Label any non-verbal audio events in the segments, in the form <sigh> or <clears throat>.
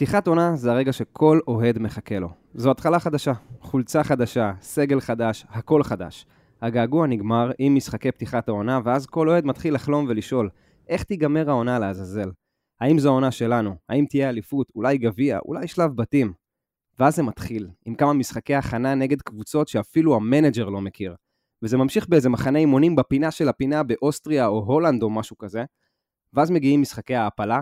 פתיחת עונה זה הרגע שכל אוהד מחכה לו. זו התחלה חדשה, חולצה חדשה, סגל חדש, הכל חדש. הגעגוע נגמר עם משחקי פתיחת העונה, ואז כל אוהד מתחיל לחלום ולשאול, איך תיגמר העונה לעזאזל? האם זו העונה שלנו? האם תהיה אליפות? אולי גביע? אולי שלב בתים? ואז זה מתחיל, עם כמה משחקי הכנה נגד קבוצות שאפילו המנג'ר לא מכיר. וזה ממשיך באיזה מחנה אימונים בפינה של הפינה באוסטריה או הולנד או משהו כזה, ואז מגיעים משחקי ההעפלה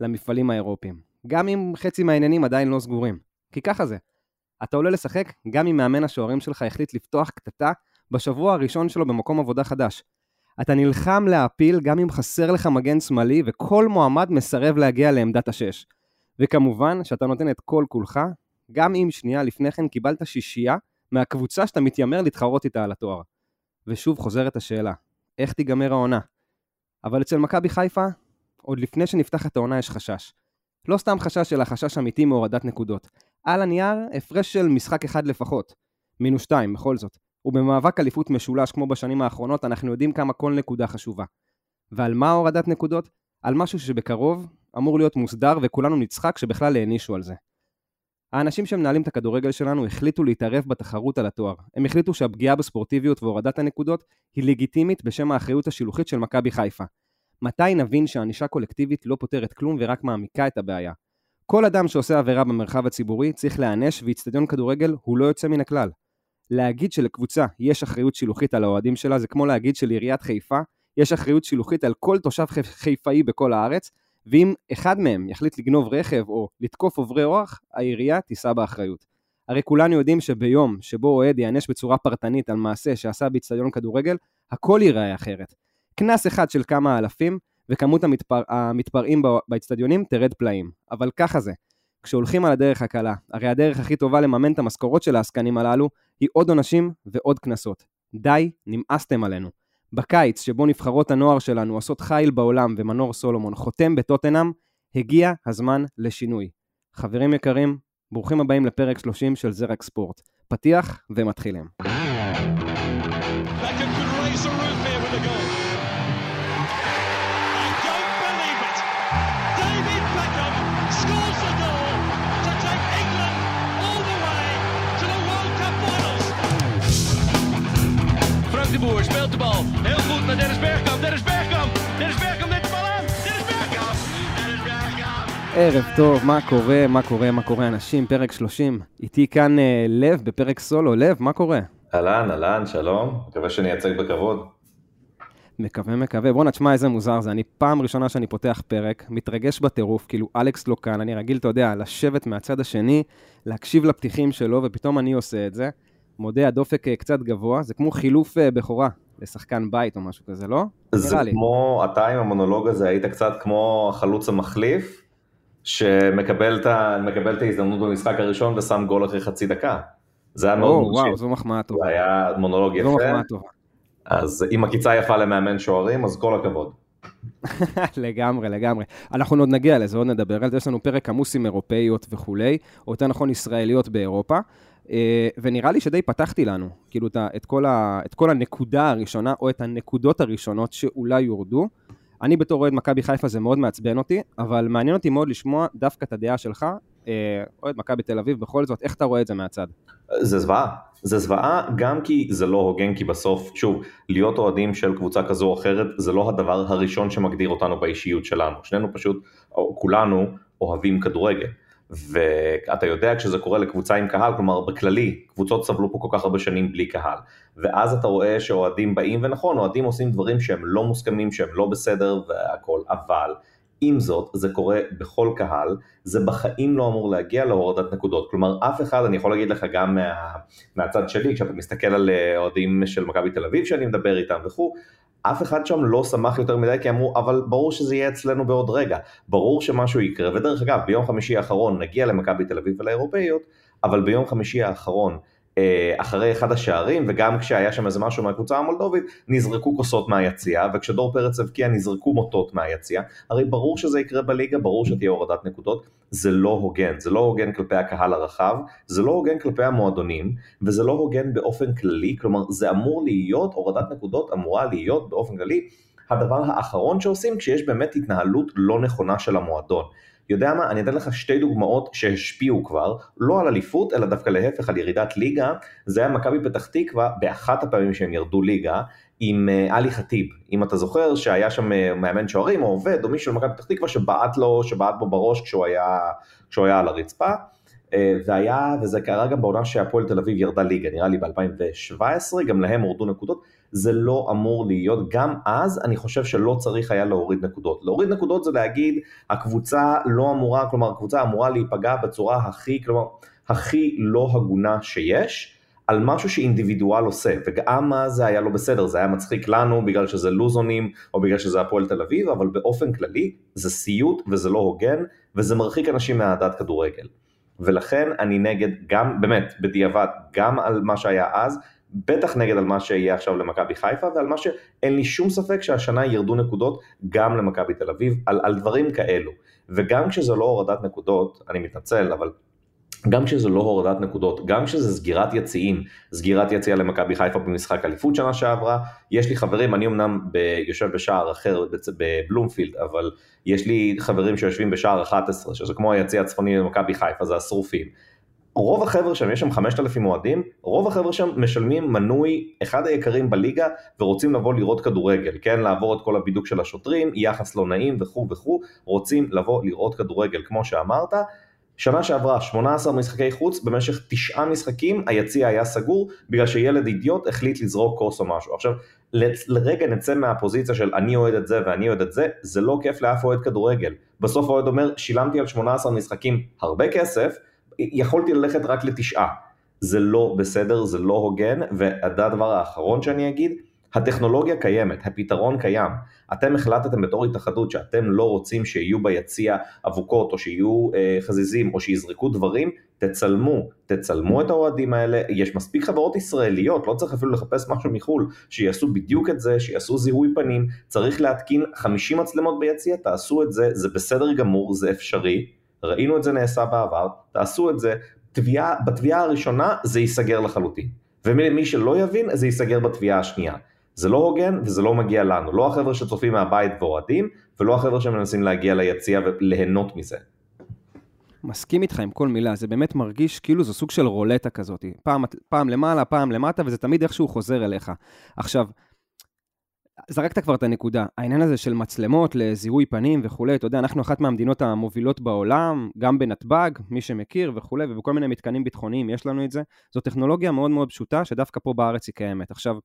למפעלים האירופיים. גם אם חצי מהעניינים עדיין לא סגורים. כי ככה זה. אתה עולה לשחק גם אם מאמן השוערים שלך החליט לפתוח קטטה בשבוע הראשון שלו במקום עבודה חדש. אתה נלחם להעפיל גם אם חסר לך מגן שמאלי וכל מועמד מסרב להגיע לעמדת השש. וכמובן שאתה נותן את כל כולך, גם אם שנייה לפני כן קיבלת שישייה מהקבוצה שאתה מתיימר להתחרות איתה על התואר. ושוב חוזרת השאלה, איך תיגמר העונה? אבל אצל מכבי חיפה, עוד לפני שנפתחת העונה יש חשש. לא סתם חשש, אלא חשש אמיתי מהורדת נקודות. על הנייר, הפרש של משחק אחד לפחות. מינוס שתיים, בכל זאת. ובמאבק אליפות משולש כמו בשנים האחרונות, אנחנו יודעים כמה כל נקודה חשובה. ועל מה הורדת נקודות? על משהו שבקרוב אמור להיות מוסדר וכולנו נצחק שבכלל הענישו על זה. האנשים שמנהלים את הכדורגל שלנו החליטו להתערב בתחרות על התואר. הם החליטו שהפגיעה בספורטיביות והורדת הנקודות היא לגיטימית בשם האחריות השילוחית של מכבי חיפה. מתי נבין שענישה קולקטיבית לא פותרת כלום ורק מעמיקה את הבעיה? כל אדם שעושה עבירה במרחב הציבורי צריך להיענש ואיצטדיון כדורגל הוא לא יוצא מן הכלל. להגיד שלקבוצה יש אחריות שילוחית על האוהדים שלה זה כמו להגיד שלעיריית חיפה יש אחריות שילוחית על כל תושב חיפאי בכל הארץ ואם אחד מהם יחליט לגנוב רכב או לתקוף עוברי אורח, העירייה תישא באחריות. הרי כולנו יודעים שביום שבו אוהד ייענש בצורה פרטנית על מעשה שעשה באיצטדיון כדורגל, הכל ייראה אחרת. קנס אחד של כמה אלפים, וכמות המתפר... המתפרעים באצטדיונים תרד פלאים. אבל ככה זה. כשהולכים על הדרך הקלה, הרי הדרך הכי טובה לממן את המשכורות של העסקנים הללו, היא עוד עונשים ועוד קנסות. די, נמאסתם עלינו. בקיץ, שבו נבחרות הנוער שלנו עושות חיל בעולם ומנור סולומון חותם בטוטנאם, הגיע הזמן לשינוי. חברים יקרים, ברוכים הבאים לפרק 30 של זרק ספורט. פתיח ומתחילים. Boer speelt de bal. Heel goed naar Dennis Bergkamp. Dennis Bergkamp. Dennis Bergkamp neemt de bal aan. Dennis Bergkamp. Dennis Bergkamp. ערב טוב, מה קורה, מה קורה, מה קורה אנשים, פרק 30. איתי כאן אה, לב בפרק סולו. לב, מה קורה? אהלן, אהלן, שלום. מקווה שאני אייצג בכבוד. מקווה, מקווה. בואנה, תשמע איזה מוזר זה. אני פעם ראשונה שאני פותח פרק, מתרגש בטירוף, כאילו אלכס לא כאן, אני רגיל, אתה יודע, לשבת מהצד השני, להקשיב לפתיחים שלו, ופתאום אני עושה את זה. מודה, הדופק אה, קצת גבוה, זה כמו חילוף אה, בכורה לשחקן בית או משהו כזה, לא? זה כמו, אתה עם המונולוג הזה היית קצת כמו החלוץ המחליף, שמקבל את, את ההזדמנות במשחק הראשון ושם גול אחרי חצי דקה. זה היה מאוד מרשים. וואו, זו מחמאה טובה. זה היה מונולוג יפה. זו מחמאה טובה. אז אם עקיצה יפה למאמן שוערים, אז כל הכבוד. <laughs> לגמרי, לגמרי. אנחנו עוד נגיע לזה, עוד נדבר על זה. יש לנו פרק עמוס עם אירופאיות וכולי, או יותר נכון ישראליות באירופה. אה, ונראה לי שדי פתחתי לנו, כאילו, את כל, ה, את כל הנקודה הראשונה, או את הנקודות הראשונות שאולי יורדו. אני בתור אוהד מכבי חיפה זה מאוד מעצבן אותי, אבל מעניין אותי מאוד לשמוע דווקא את הדעה שלך, אה, אוהד מכבי תל אביב, בכל זאת, איך אתה רואה את זה מהצד? זה זוועה. זה זוועה גם כי זה לא הוגן, כי בסוף, שוב, להיות אוהדים של קבוצה כזו או אחרת, זה לא הדבר הראשון שמגדיר אותנו באישיות שלנו. שנינו פשוט, או כולנו, אוהבים כדורגל. ואתה יודע כשזה קורה לקבוצה עם קהל, כלומר בכללי, קבוצות סבלו פה כל כך הרבה שנים בלי קהל, ואז אתה רואה שאוהדים באים, ונכון, אוהדים עושים דברים שהם לא מוסכמים, שהם לא בסדר והכל, אבל עם זאת, זה קורה בכל קהל, זה בחיים לא אמור להגיע להורדת נקודות. כלומר, אף אחד, אני יכול להגיד לך גם מה, מהצד שלי, כשאתה מסתכל על אה, אוהדים של מכבי תל אביב שאני מדבר איתם וכו', אף אחד שם לא שמח יותר מדי כי אמרו אבל ברור שזה יהיה אצלנו בעוד רגע, ברור שמשהו יקרה ודרך אגב ביום חמישי האחרון נגיע למכבי תל אביב ולאירופאיות אבל ביום חמישי האחרון אחרי אחד השערים וגם כשהיה שם איזה משהו מהקבוצה המולדובית נזרקו כוסות מהיציע וכשדור פרץ הבקיע נזרקו מוטות מהיציע הרי ברור שזה יקרה בליגה ברור שתהיה הורדת נקודות. זה לא הוגן. זה לא הוגן כלפי הקהל הרחב זה לא הוגן כלפי המועדונים וזה לא הוגן באופן כללי. כלומר זה אמור להיות הורדת נקודות אמורה להיות באופן כללי הדבר האחרון שעושים כשיש באמת התנהלות לא נכונה של המועדון יודע מה, אני אתן לך שתי דוגמאות שהשפיעו כבר, לא על אליפות, אלא דווקא להפך, על ירידת ליגה, זה היה מכבי פתח תקווה, באחת הפעמים שהם ירדו ליגה, עם אה, עלי חטיב, אם אתה זוכר שהיה שם אה, מאמן שוערים או עובד או מישהו במכבי פתח תקווה שבעט לו, שבעט בו בראש כשהוא היה, כשהוא היה על הרצפה, והיה, וזה קרה גם בעונה שהפועל תל אביב ירדה ליגה, נראה לי ב-2017, גם להם הורדו נקודות, זה לא אמור להיות, גם אז אני חושב שלא צריך היה להוריד נקודות. להוריד נקודות זה להגיד, הקבוצה לא אמורה, כלומר הקבוצה אמורה להיפגע בצורה הכי, כלומר, הכי לא הגונה שיש. על משהו שאינדיבידואל עושה, וגם אז זה היה לא בסדר, זה היה מצחיק לנו בגלל שזה לוזונים או בגלל שזה הפועל תל אביב, אבל באופן כללי זה סיוט וזה לא הוגן וזה מרחיק אנשים מאהדת כדורגל. ולכן אני נגד גם, באמת, בדיעבד, גם על מה שהיה אז, בטח נגד על מה שיהיה עכשיו למכבי חיפה ועל מה שאין לי שום ספק שהשנה ירדו נקודות גם למכבי תל אביב, על, על דברים כאלו. וגם כשזה לא הורדת נקודות, אני מתנצל, אבל גם כשזה לא הורדת נקודות, גם כשזה סגירת יציאים, סגירת יציאה למכבי חיפה במשחק אליפות שנה שעברה, יש לי חברים, אני אמנם ב, יושב בשער אחר בבלומפילד, אבל יש לי חברים שיושבים בשער 11, שזה כמו היציע הצפוני למכבי חיפה, זה השרופים. רוב החבר'ה שם, יש שם 5,000 אוהדים, רוב החבר'ה שם משלמים מנוי אחד היקרים בליגה ורוצים לבוא לראות כדורגל, כן, לעבור את כל הבידוק של השוטרים, יחס לא נעים וכו' וכו', רוצים לבוא לראות כדורגל כמו שאמרת. שנה שעברה 18 משחקי חוץ, במשך תשעה משחקים היציע היה סגור בגלל שילד אידיוט החליט לזרוק כוס או משהו. עכשיו, לרגע נצא מהפוזיציה של אני אוהד את זה ואני אוהד את זה, זה לא כיף לאף אוהד כדורגל. בסוף האוהד אומר, שילמתי על 18 משחקים הרבה כסף, יכולתי ללכת רק לתשעה. זה לא בסדר, זה לא הוגן, והדבר האחרון שאני אגיד, הטכנולוגיה קיימת, הפתרון קיים. אתם החלטתם בתור התאחדות שאתם לא רוצים שיהיו ביציע אבוקות או שיהיו אה, חזיזים או שיזרקו דברים, תצלמו, תצלמו את האוהדים האלה, יש מספיק חברות ישראליות, לא צריך אפילו לחפש משהו מחו"ל, שיעשו בדיוק את זה, שיעשו זיהוי פנים, צריך להתקין 50 מצלמות ביציע, תעשו את זה, זה בסדר גמור, זה אפשרי, ראינו את זה נעשה בעבר, תעשו את זה, תביעה, בתביעה הראשונה זה ייסגר לחלוטין. ומי שלא יבין, זה ייסגר בתביעה השנייה. זה לא הוגן וזה לא מגיע לנו, לא החבר'ה שצופים מהבית ואוהדים, ולא החבר'ה שמנסים להגיע ליציע וליהנות מזה. מסכים איתך עם כל מילה, זה באמת מרגיש כאילו זו סוג של רולטה כזאת. פעם, פעם למעלה, פעם למטה, וזה תמיד איכשהו חוזר אליך. עכשיו, זרקת כבר את הנקודה, העניין הזה של מצלמות לזיהוי פנים וכולי, אתה יודע, אנחנו אחת מהמדינות המובילות בעולם, גם בנתב"ג, מי שמכיר וכולי, ובכל מיני מתקנים ביטחוניים יש לנו את זה. זו טכנולוגיה מאוד מאוד פשוטה, שדווקא פה בארץ היא קיימת. עכשיו,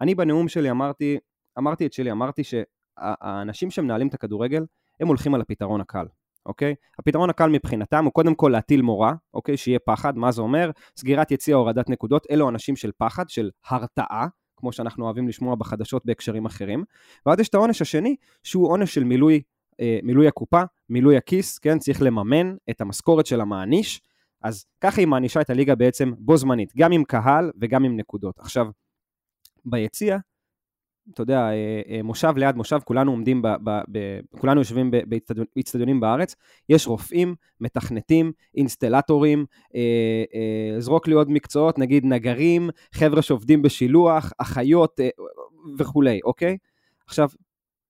אני בנאום שלי אמרתי, אמרתי את שלי, אמרתי שהאנשים שמנהלים את הכדורגל, הם הולכים על הפתרון הקל, אוקיי? הפתרון הקל מבחינתם הוא קודם כל להטיל מורה, אוקיי? שיהיה פחד, מה זה אומר? סגירת יציע הורדת נקודות, אלו אנשים של פחד, של הרתעה, כמו שאנחנו אוהבים לשמוע בחדשות בהקשרים אחרים. ואז יש את העונש השני, שהוא עונש של מילוי, אה, מילוי הקופה, מילוי הכיס, כן? צריך לממן את המשכורת של המעניש. אז ככה היא מענישה את הליגה בעצם בו זמנית, גם עם קהל וגם עם נקודות. עכשיו, ביציע, אתה יודע, אה, אה, מושב ליד מושב, כולנו עומדים, ב, ב, ב, כולנו יושבים באיצטדיונים בארץ, יש רופאים, מתכנתים, אינסטלטורים, אה, אה, זרוק לי עוד מקצועות, נגיד נגרים, חבר'ה שעובדים בשילוח, אחיות אה, וכולי, אוקיי? עכשיו,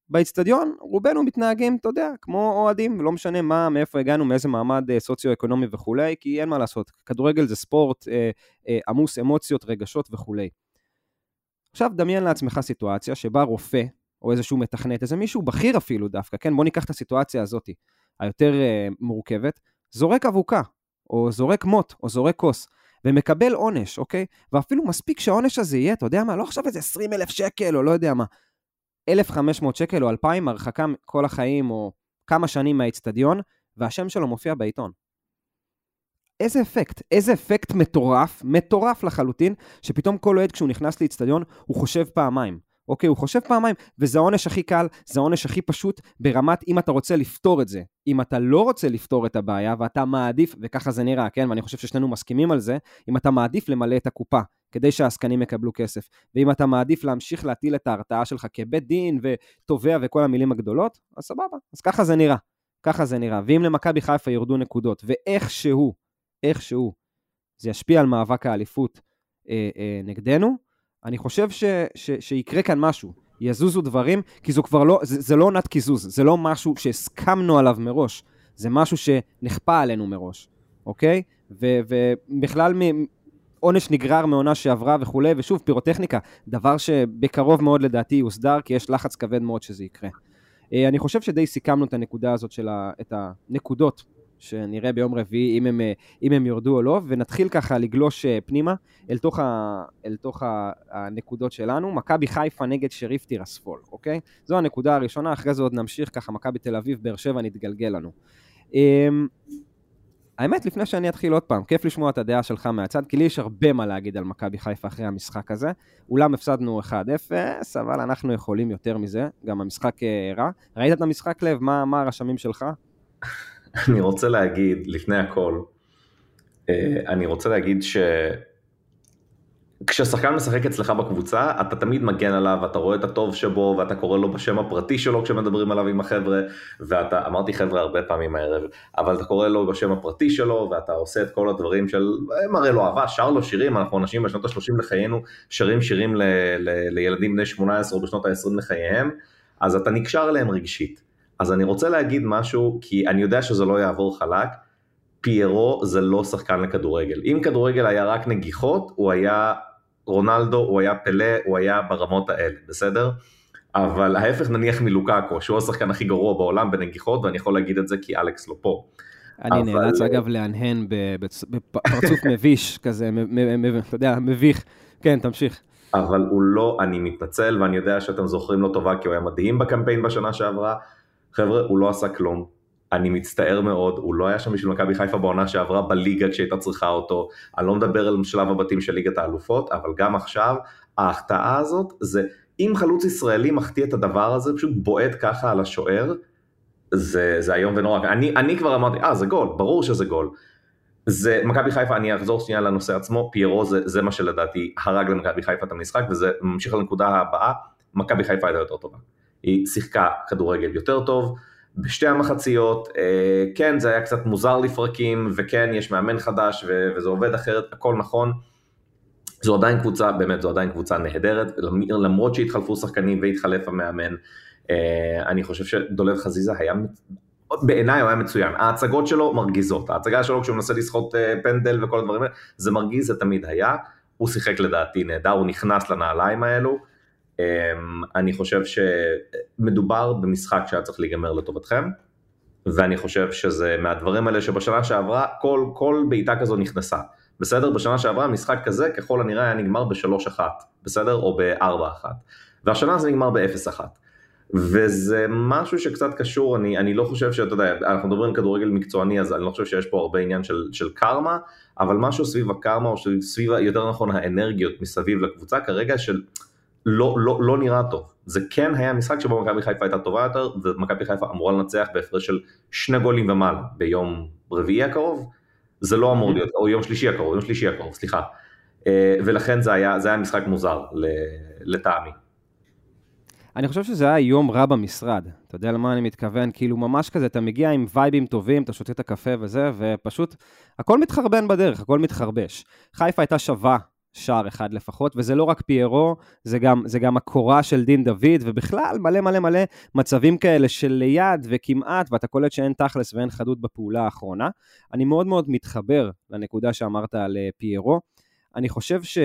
באיצטדיון רובנו מתנהגים, אתה יודע, כמו אוהדים, לא משנה מה, מאיפה הגענו, מאיזה מעמד אה, סוציו-אקונומי וכולי, כי אין מה לעשות, כדורגל זה ספורט אה, אה, עמוס אמוציות, רגשות וכולי. עכשיו דמיין לעצמך סיטואציה שבה רופא, או איזשהו מתכנת, איזה מישהו בכיר אפילו דווקא, כן? בוא ניקח את הסיטואציה הזאת, היותר uh, מורכבת, זורק אבוקה, או זורק מוט, או זורק כוס, ומקבל עונש, אוקיי? ואפילו מספיק שהעונש הזה יהיה, אתה יודע מה, לא עכשיו איזה 20 אלף שקל, או לא יודע מה, 1,500 שקל או 2,000, הרחקה כל החיים, או כמה שנים מהאיצטדיון, והשם שלו מופיע בעיתון. איזה אפקט, איזה אפקט מטורף, מטורף לחלוטין, שפתאום כל אוהד כשהוא נכנס לאיצטדיון, הוא חושב פעמיים. אוקיי, הוא חושב פעמיים, וזה העונש הכי קל, זה העונש הכי פשוט, ברמת אם אתה רוצה לפתור את זה. אם אתה לא רוצה לפתור את הבעיה, ואתה מעדיף, וככה זה נראה, כן, ואני חושב ששנינו מסכימים על זה, אם אתה מעדיף למלא את הקופה, כדי שהעסקנים יקבלו כסף, ואם אתה מעדיף להמשיך להטיל את ההרתעה שלך כבית דין ותובע וכל המילים הגדולות, אז סבבה, אז ככה זה נראה. ככה זה נראה. ואם למכבי חיפה ירדו נקודות, ואיכשהו איכשהו זה ישפיע על מאבק האליפות אה, אה, נגדנו, אני חושב ש, ש, שיקרה כאן משהו, יזוזו דברים, כי זו כבר לא, זה, זה לא עונת קיזוז, זה לא משהו שהסכמנו עליו מראש, זה משהו שנכפה עלינו מראש, אוקיי? ו- ובכלל עונש נגרר מעונה שעברה וכולי, ושוב, פירוטכניקה, דבר שבקרוב מאוד לדעתי יוסדר, כי יש לחץ כבד מאוד שזה יקרה. אה, אני חושב שדי סיכמנו את הנקודה הזאת של ה... את הנקודות שנראה ביום רביעי, אם הם, אה, אם הם יורדו או לא, ונתחיל ככה לגלוש אה, פנימה אל תוך, ה, אל תוך ה, הנקודות שלנו. מכבי חיפה נגד שריף טירספול, אוקיי? זו הנקודה הראשונה, אחרי זה עוד נמשיך ככה, מכבי תל אביב, באר שבע נתגלגל לנו. אמ, האמת, לפני שאני אתחיל עוד פעם, כיף לשמוע את הדעה שלך מהצד, כי לי יש הרבה מה להגיד על מכבי חיפה אחרי המשחק הזה. אולם הפסדנו 1-0, אבל אנחנו יכולים יותר מזה, גם המשחק אה, רע. ראית את המשחק לב? מה, מה הרשמים שלך? <laughs> אני רוצה להגיד, לפני הכל, אה, אני רוצה להגיד ש... כששחקן משחק אצלך בקבוצה, אתה תמיד מגן עליו, אתה רואה את הטוב שבו, ואתה קורא לו בשם הפרטי שלו כשמדברים עליו עם החבר'ה, ואתה, אמרתי חבר'ה הרבה פעמים הערב, אבל אתה קורא לו בשם הפרטי שלו, ואתה עושה את כל הדברים של, מראה לו אהבה, שר לו שירים, אנחנו אנשים בשנות ה-30 לחיינו, שרים שירים ל, ל, לילדים בני 18 או בשנות ה-20 לחייהם, אז אתה נקשר אליהם רגשית. אז אני רוצה להגיד משהו, כי אני יודע שזה לא יעבור חלק, פיירו זה לא שחקן לכדורגל. אם כדורגל היה רק נגיחות, הוא היה רונלדו, הוא היה פלא, הוא היה ברמות האלה, בסדר? אבל ההפך נניח מלוקאקו, שהוא השחקן הכי גרוע בעולם בנגיחות, ואני יכול להגיד את זה כי אלכס לא פה. אני אבל... נאלץ אגב להנהן בפרצוף <laughs> מביש כזה, אתה יודע, מביך. כן, תמשיך. אבל הוא לא, אני מתנצל ואני יודע שאתם זוכרים לו טובה כי הוא היה מדהים בקמפיין בשנה שעברה. חבר'ה, הוא לא עשה כלום. אני מצטער מאוד, הוא לא היה שם בשביל מכבי חיפה בעונה שעברה בליגה כשהייתה צריכה אותו, אני לא מדבר על שלב הבתים של ליגת האלופות, אבל גם עכשיו, ההחטאה הזאת זה, אם חלוץ ישראלי מחטיא את הדבר הזה, פשוט בועט ככה על השוער, זה, זה איום ונורא. אני, אני כבר אמרתי, אה, זה גול, ברור שזה גול. זה, מכבי חיפה, אני אחזור שנייה לנושא עצמו, פיירו זה, זה מה שלדעתי הרג למכבי חיפה את המשחק, וזה ממשיך לנקודה הבאה, מכבי חיפה הייתה יותר טובה. היא שיחקה כדורגל יותר טוב, בשתי המחציות, אה, כן זה היה קצת מוזר לפרקים, וכן יש מאמן חדש וזה עובד אחרת, הכל נכון. זו עדיין קבוצה, באמת זו עדיין קבוצה נהדרת, למרות שהתחלפו שחקנים והתחלף המאמן, אה, אני חושב שדולב חזיזה היה, בעיניי הוא היה מצוין, ההצגות שלו מרגיזות, ההצגה שלו כשהוא מנסה לסחוט אה, פנדל וכל הדברים האלה, זה מרגיז, זה תמיד היה, הוא שיחק לדעתי נהדר, הוא נכנס לנעליים האלו, אני חושב שמדובר במשחק שהיה צריך להיגמר לטובתכם, ואני חושב שזה מהדברים האלה שבשנה שעברה כל, כל בעיטה כזו נכנסה. בסדר? בשנה שעברה משחק כזה ככל הנראה היה נגמר ב-3-1, בסדר? או ב-4-1. והשנה זה נגמר ב-0-1. וזה משהו שקצת קשור, אני, אני לא חושב שאתה יודע, אנחנו מדברים על כדורגל מקצועני אז אני לא חושב שיש פה הרבה עניין של, של קרמה, אבל משהו סביב הקרמה או סביב, יותר נכון האנרגיות מסביב לקבוצה כרגע של לא, לא, לא נראה טוב. זה כן היה משחק שבו מכבי חיפה הייתה טובה יותר, ומכבי חיפה אמורה לנצח בהפרש של שני גולים ומעלה ביום רביעי הקרוב, זה לא אמור להיות, או יום שלישי הקרוב, יום שלישי הקרוב, סליחה. אה, ולכן זה היה, זה היה משחק מוזר לטעמי. אני חושב שזה היה יום רע במשרד, אתה יודע למה אני מתכוון? כאילו ממש כזה, אתה מגיע עם וייבים טובים, אתה שותה את הקפה וזה, ופשוט הכל מתחרבן בדרך, הכל מתחרבש. חיפה הייתה שווה שער אחד לפחות, וזה לא רק פיירו, זה גם, זה גם הקורה של דין דוד, ובכלל מלא מלא מלא מצבים כאלה של ליד וכמעט, ואתה קולט שאין תכלס ואין חדות בפעולה האחרונה. אני מאוד מאוד מתחבר לנקודה שאמרת על אה, פיירו. אני חושב ש...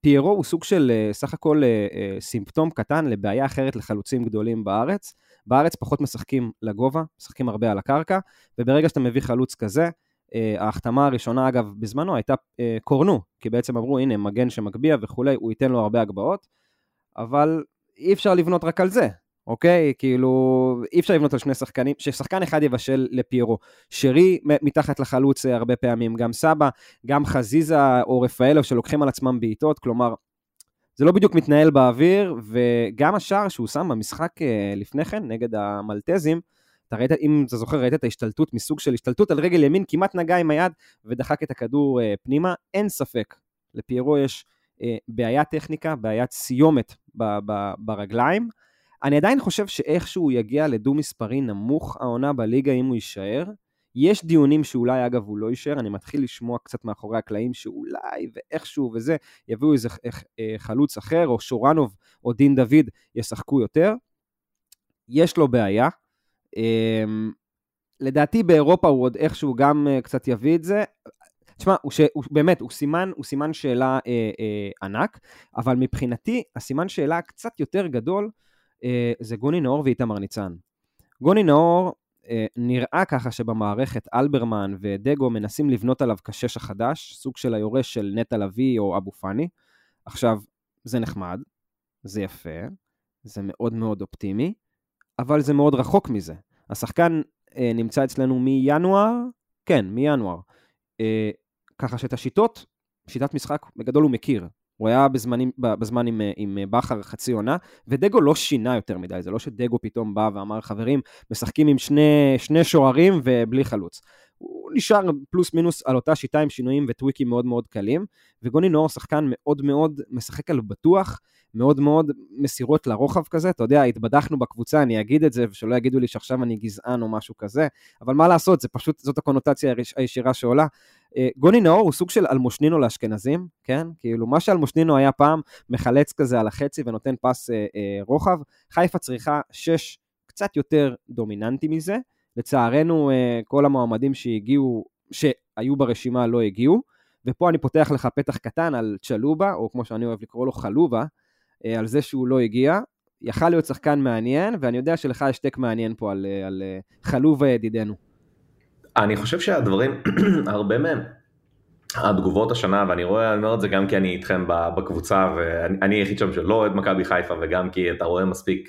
פיירו הוא סוג של אה, סך הכל אה, סימפטום קטן לבעיה אחרת לחלוצים גדולים בארץ. בארץ פחות משחקים לגובה, משחקים הרבה על הקרקע, וברגע שאתה מביא חלוץ כזה, ההחתמה הראשונה, אגב, בזמנו הייתה אה, קורנו, כי בעצם אמרו, הנה, מגן שמגביה וכולי, הוא ייתן לו הרבה הגבהות, אבל אי אפשר לבנות רק על זה, אוקיי? כאילו, אי אפשר לבנות על שני שחקנים, ששחקן אחד יבשל לפיירו. שרי מתחת לחלוץ אה, הרבה פעמים, גם סבא, גם חזיזה או רפאלו שלוקחים על עצמם בעיטות, כלומר, זה לא בדיוק מתנהל באוויר, וגם השער שהוא שם במשחק לפני כן, נגד המלטזים, אתה ראית, אם אתה זוכר, ראית את ההשתלטות מסוג של השתלטות על רגל ימין, כמעט נגע עם היד ודחק את הכדור אה, פנימה. אין ספק, לפיירו יש אה, בעיית טכניקה, בעיית סיומת ב- ב- ברגליים. אני עדיין חושב שאיכשהו יגיע לדו-מספרי נמוך העונה בליגה אם הוא יישאר. יש דיונים שאולי, אגב, הוא לא יישאר, אני מתחיל לשמוע קצת מאחורי הקלעים שאולי ואיכשהו וזה, יביאו איזה אה, חלוץ אחר, או שורנוב או דין דוד ישחקו יותר. יש לו בעיה, לדעתי באירופה הוא עוד איכשהו גם uh, קצת יביא את זה. תשמע, הוא, ש... הוא באמת, הוא סימן, הוא סימן שאלה אה, אה, ענק, אבל מבחינתי, הסימן שאלה קצת יותר גדול אה, זה גוני נאור ואיתמר ניצן. גוני נאור, אה, נראה ככה שבמערכת אלברמן ודגו מנסים לבנות עליו כשש החדש, סוג של היורש של נטע לביא או אבו פאני. עכשיו, זה נחמד, זה יפה, זה מאוד מאוד אופטימי, אבל זה מאוד רחוק מזה. השחקן אה, נמצא אצלנו מינואר, כן, מינואר. אה, ככה שאת השיטות, שיטת משחק, בגדול הוא מכיר. הוא היה בזמנים, בזמן עם, עם בכר חצי עונה, ודגו לא שינה יותר מדי, זה לא שדגו פתאום בא ואמר, חברים, משחקים עם שני, שני שוערים ובלי חלוץ. הוא נשאר פלוס מינוס על אותה שיטה עם שינויים וטוויקים מאוד מאוד קלים, וגוני נאור שחקן מאוד מאוד משחק על בטוח, מאוד מאוד מסירות לרוחב כזה, אתה יודע, התבדחנו בקבוצה, אני אגיד את זה, ושלא יגידו לי שעכשיו אני גזען או משהו כזה, אבל מה לעשות, זה פשוט, זאת הקונוטציה הישירה שעולה. אה, גוני נאור הוא סוג של אלמושנינו לאשכנזים, כן? כאילו, מה שאלמושנינו היה פעם, מחלץ כזה על החצי ונותן פס אה, אה, רוחב, חיפה צריכה שש קצת יותר דומיננטי מזה. לצערנו, אה, כל המועמדים שהגיעו, שהיו ברשימה לא הגיעו, ופה אני פותח לך פתח קטן על צ'לובה, או כמו שאני אוהב לקרוא לו חלובה, אה, על זה שהוא לא הגיע. יכל להיות שחקן מעניין, ואני יודע שלך יש טק מעניין פה על, אה, על חלובה ידידנו. אני חושב שהדברים, <clears throat> הרבה מהם, התגובות השנה, ואני רואה, אני אומר את זה גם כי אני איתכם בקבוצה, ואני היחיד שם שלא אוהד מכבי חיפה, וגם כי אתה רואה מספיק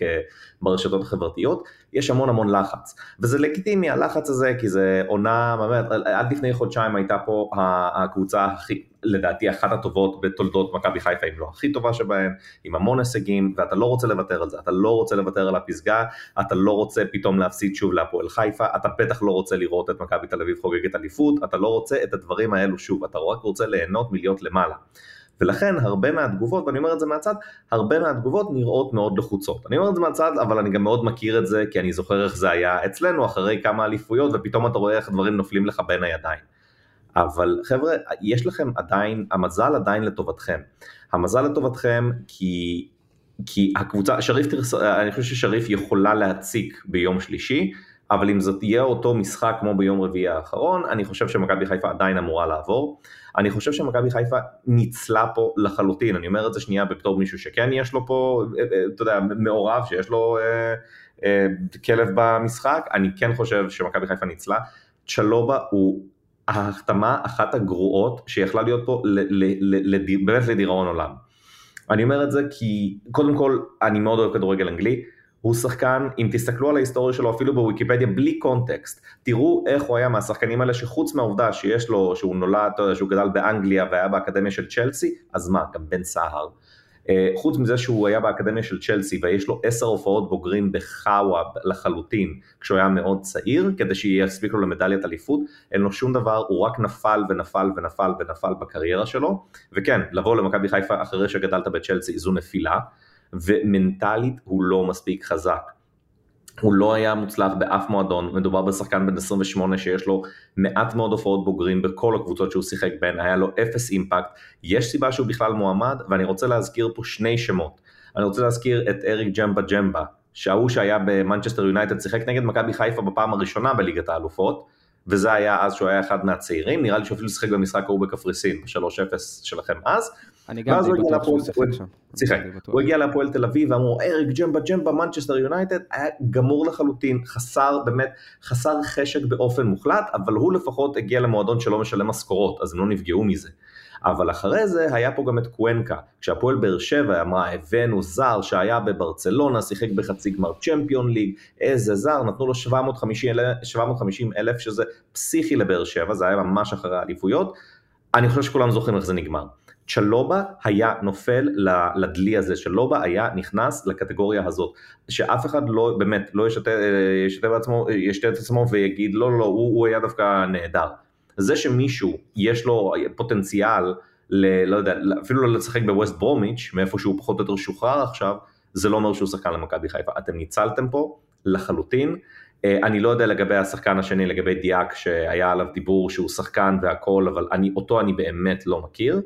ברשתות החברתיות, יש המון המון לחץ. וזה לגיטימי הלחץ הזה, כי זה עונה, באמת, עד לפני חודשיים הייתה פה הקבוצה הכי, לדעתי אחת הטובות בתולדות מכבי חיפה, אם לא הכי טובה שבהן, עם המון הישגים, ואתה לא רוצה לוותר על זה, אתה לא רוצה לוותר על הפסגה, אתה לא רוצה פתאום להפסיד שוב להפועל חיפה, אתה בטח לא רוצה לראות את מכבי תל אביב חוגגת אליפות, אתה לא רוצה את הדברים האלו שוב, אתה רק רוצה ליהנות מלהיות למעלה. ולכן הרבה מהתגובות, ואני אומר את זה מהצד, הרבה מהתגובות נראות מאוד לחוצות. אני אומר את זה מהצד, אבל אני גם מאוד מכיר את זה, כי אני זוכר איך זה היה אצלנו אחרי כמה אליפויות, ופתאום אתה רואה איך דברים נופלים לך בין הידיים. אבל חבר'ה, יש לכם עדיין, המזל עדיין לטובתכם. המזל לטובתכם כי, כי הקבוצה, שריף, אני חושב ששריף יכולה להציק ביום שלישי, אבל אם זאת תהיה אותו משחק כמו ביום רביעי האחרון, אני חושב שמכבי חיפה עדיין אמורה לעבור. אני חושב שמכבי חיפה ניצלה פה לחלוטין, אני אומר את זה שנייה בתור מישהו שכן יש לו פה, אה, אה, אתה יודע, מעורב, שיש לו אה, אה, כלב במשחק, אני כן חושב שמכבי חיפה ניצלה. צ'לובה הוא ההחתמה אחת הגרועות שיכלה להיות פה באמת לדיראון עולם. אני אומר את זה כי קודם כל אני מאוד אוהב כדורגל אנגלי, הוא שחקן, אם תסתכלו על ההיסטוריה שלו אפילו בוויקיפדיה בלי קונטקסט, תראו איך הוא היה מהשחקנים האלה שחוץ מהעובדה שיש לו, שהוא נולד, שהוא גדל באנגליה והיה באקדמיה של צ'לסי, אז מה, גם בן סהר. אה, חוץ מזה שהוא היה באקדמיה של צ'לסי ויש לו עשר הופעות בוגרים בחאווה לחלוטין כשהוא היה מאוד צעיר כדי שיספיק לו למדליית אליפות, אין לו שום דבר, הוא רק נפל ונפל ונפל ונפל בקריירה שלו וכן, לבוא למכבי חיפה אחרי שגדלת בצ'לסי זו נפילה ומנטלית הוא לא מספיק חזק. הוא לא היה מוצלח באף מועדון, מדובר בשחקן בן 28 שיש לו מעט מאוד הופעות בוגרים בכל הקבוצות שהוא שיחק בהן, היה לו אפס אימפקט, יש סיבה שהוא בכלל מועמד, ואני רוצה להזכיר פה שני שמות. אני רוצה להזכיר את אריק ג'מבה ג'מבה, שההוא שהיה במנצ'סטר יונייטד שיחק נגד מכבי חיפה בפעם הראשונה בליגת האלופות, וזה היה אז שהוא היה אחד מהצעירים, נראה לי שהוא אפילו שיחק במשחק ההוא בקפריסין, ב-3-0 שלכם אז. אני גם די בטוח שהוא שיחק שם. שיחק. הוא הגיע להפועל תל אביב ואמרו, אריק ג'מבה ג'מבה מנצ'סטר יונייטד, היה גמור לחלוטין, חסר באמת, חסר חשק באופן מוחלט, אבל הוא לפחות הגיע למועדון שלא משלם משכורות, אז הם לא נפגעו מזה. אבל אחרי זה היה פה גם את קוונקה, כשהפועל באר שבע אמרה הבאנו זר שהיה בברצלונה, שיחק בחצי גמר צ'מפיון ליג, איזה זר, נתנו לו 750 אלף, 750 אלף שזה פסיכי לבאר שבע, זה היה ממש אחרי האליפויות, אני חושב שכולם זוכרים איך זה נגמר. צ'לובה היה נופל לדלי הזה, צ'לובה היה נכנס לקטגוריה הזאת, שאף אחד לא, באמת, לא ישתה, ישתה את עצמו ויגיד לא, לא, הוא, הוא היה דווקא נהדר. זה שמישהו יש לו פוטנציאל, ל, לא יודע, אפילו לא לשחק בווסט ברומיץ', מאיפה שהוא פחות או יותר שוחרר עכשיו, זה לא אומר שהוא שחקן למכבי חיפה. אתם ניצלתם פה לחלוטין. אה, אני לא יודע לגבי השחקן השני, לגבי דיאק, שהיה עליו דיבור שהוא שחקן והכל, אבל אני, אותו אני באמת לא מכיר.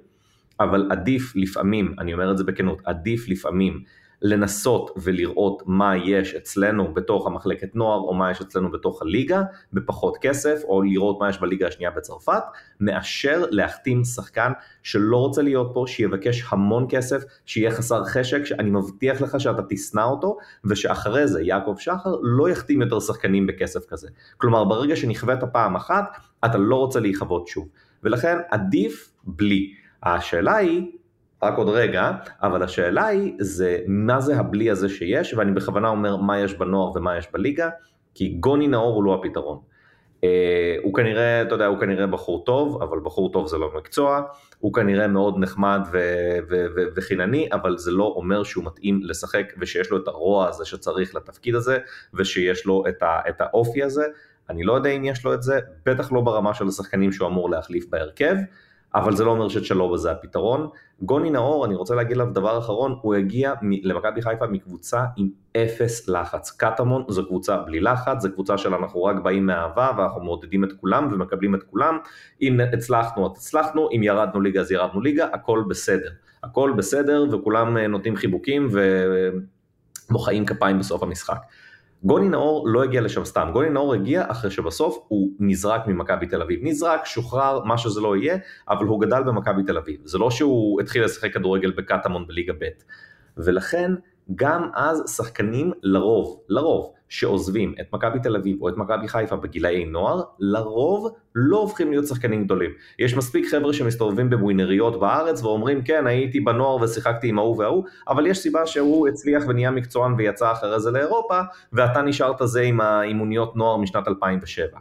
אבל עדיף לפעמים, אני אומר את זה בכנות, עדיף לפעמים לנסות ולראות מה יש אצלנו בתוך המחלקת נוער או מה יש אצלנו בתוך הליגה בפחות כסף או לראות מה יש בליגה השנייה בצרפת מאשר להחתים שחקן שלא רוצה להיות פה שיבקש המון כסף שיהיה חסר חשק שאני מבטיח לך שאתה תשנא אותו ושאחרי זה יעקב שחר לא יחתים יותר שחקנים בכסף כזה. כלומר ברגע שנכווית פעם אחת אתה לא רוצה להיכבות שוב. ולכן עדיף בלי. השאלה היא רק עוד רגע, אבל השאלה היא, זה מה זה הבלי הזה שיש, ואני בכוונה אומר מה יש בנוער ומה יש בליגה, כי גוני נאור הוא לא הפתרון. Uh, הוא כנראה, אתה יודע, הוא כנראה בחור טוב, אבל בחור טוב זה לא מקצוע, הוא כנראה מאוד נחמד ו- ו- ו- וחינני, אבל זה לא אומר שהוא מתאים לשחק ושיש לו את הרוע הזה שצריך לתפקיד הזה, ושיש לו את, ה- את האופי הזה. אני לא יודע אם יש לו את זה, בטח לא ברמה של השחקנים שהוא אמור להחליף בהרכב. אבל זה לא אומר שצ'לובה זה הפתרון. גוני נאור, אני רוצה להגיד עליו דבר אחרון, הוא הגיע למכבי חיפה מקבוצה עם אפס לחץ. קטמון זו קבוצה בלי לחץ, זו קבוצה של אנחנו רק באים מאהבה ואנחנו מעודדים את כולם ומקבלים את כולם. אם הצלחנו אז הצלחנו, אם ירדנו ליגה אז ירדנו ליגה, הכל בסדר. הכל בסדר וכולם אה, נותנים חיבוקים ומוחאים כפיים בסוף המשחק. גוני נאור לא הגיע לשם סתם, גוני נאור הגיע אחרי שבסוף הוא נזרק ממכבי תל אביב. נזרק, שוחרר, מה שזה לא יהיה, אבל הוא גדל במכבי תל אביב. זה לא שהוא התחיל לשחק כדורגל בקטמון בליגה ב'. ולכן גם אז שחקנים לרוב, לרוב, שעוזבים את מכבי תל אביב או את מכבי חיפה בגילאי נוער, לרוב לא הופכים להיות שחקנים גדולים. יש מספיק חבר'ה שמסתובבים בווינריות בארץ ואומרים כן הייתי בנוער ושיחקתי עם ההוא וההוא, אבל יש סיבה שהוא הצליח ונהיה מקצוען ויצא אחרי זה לאירופה, ואתה נשארת זה עם האימוניות נוער משנת 2007.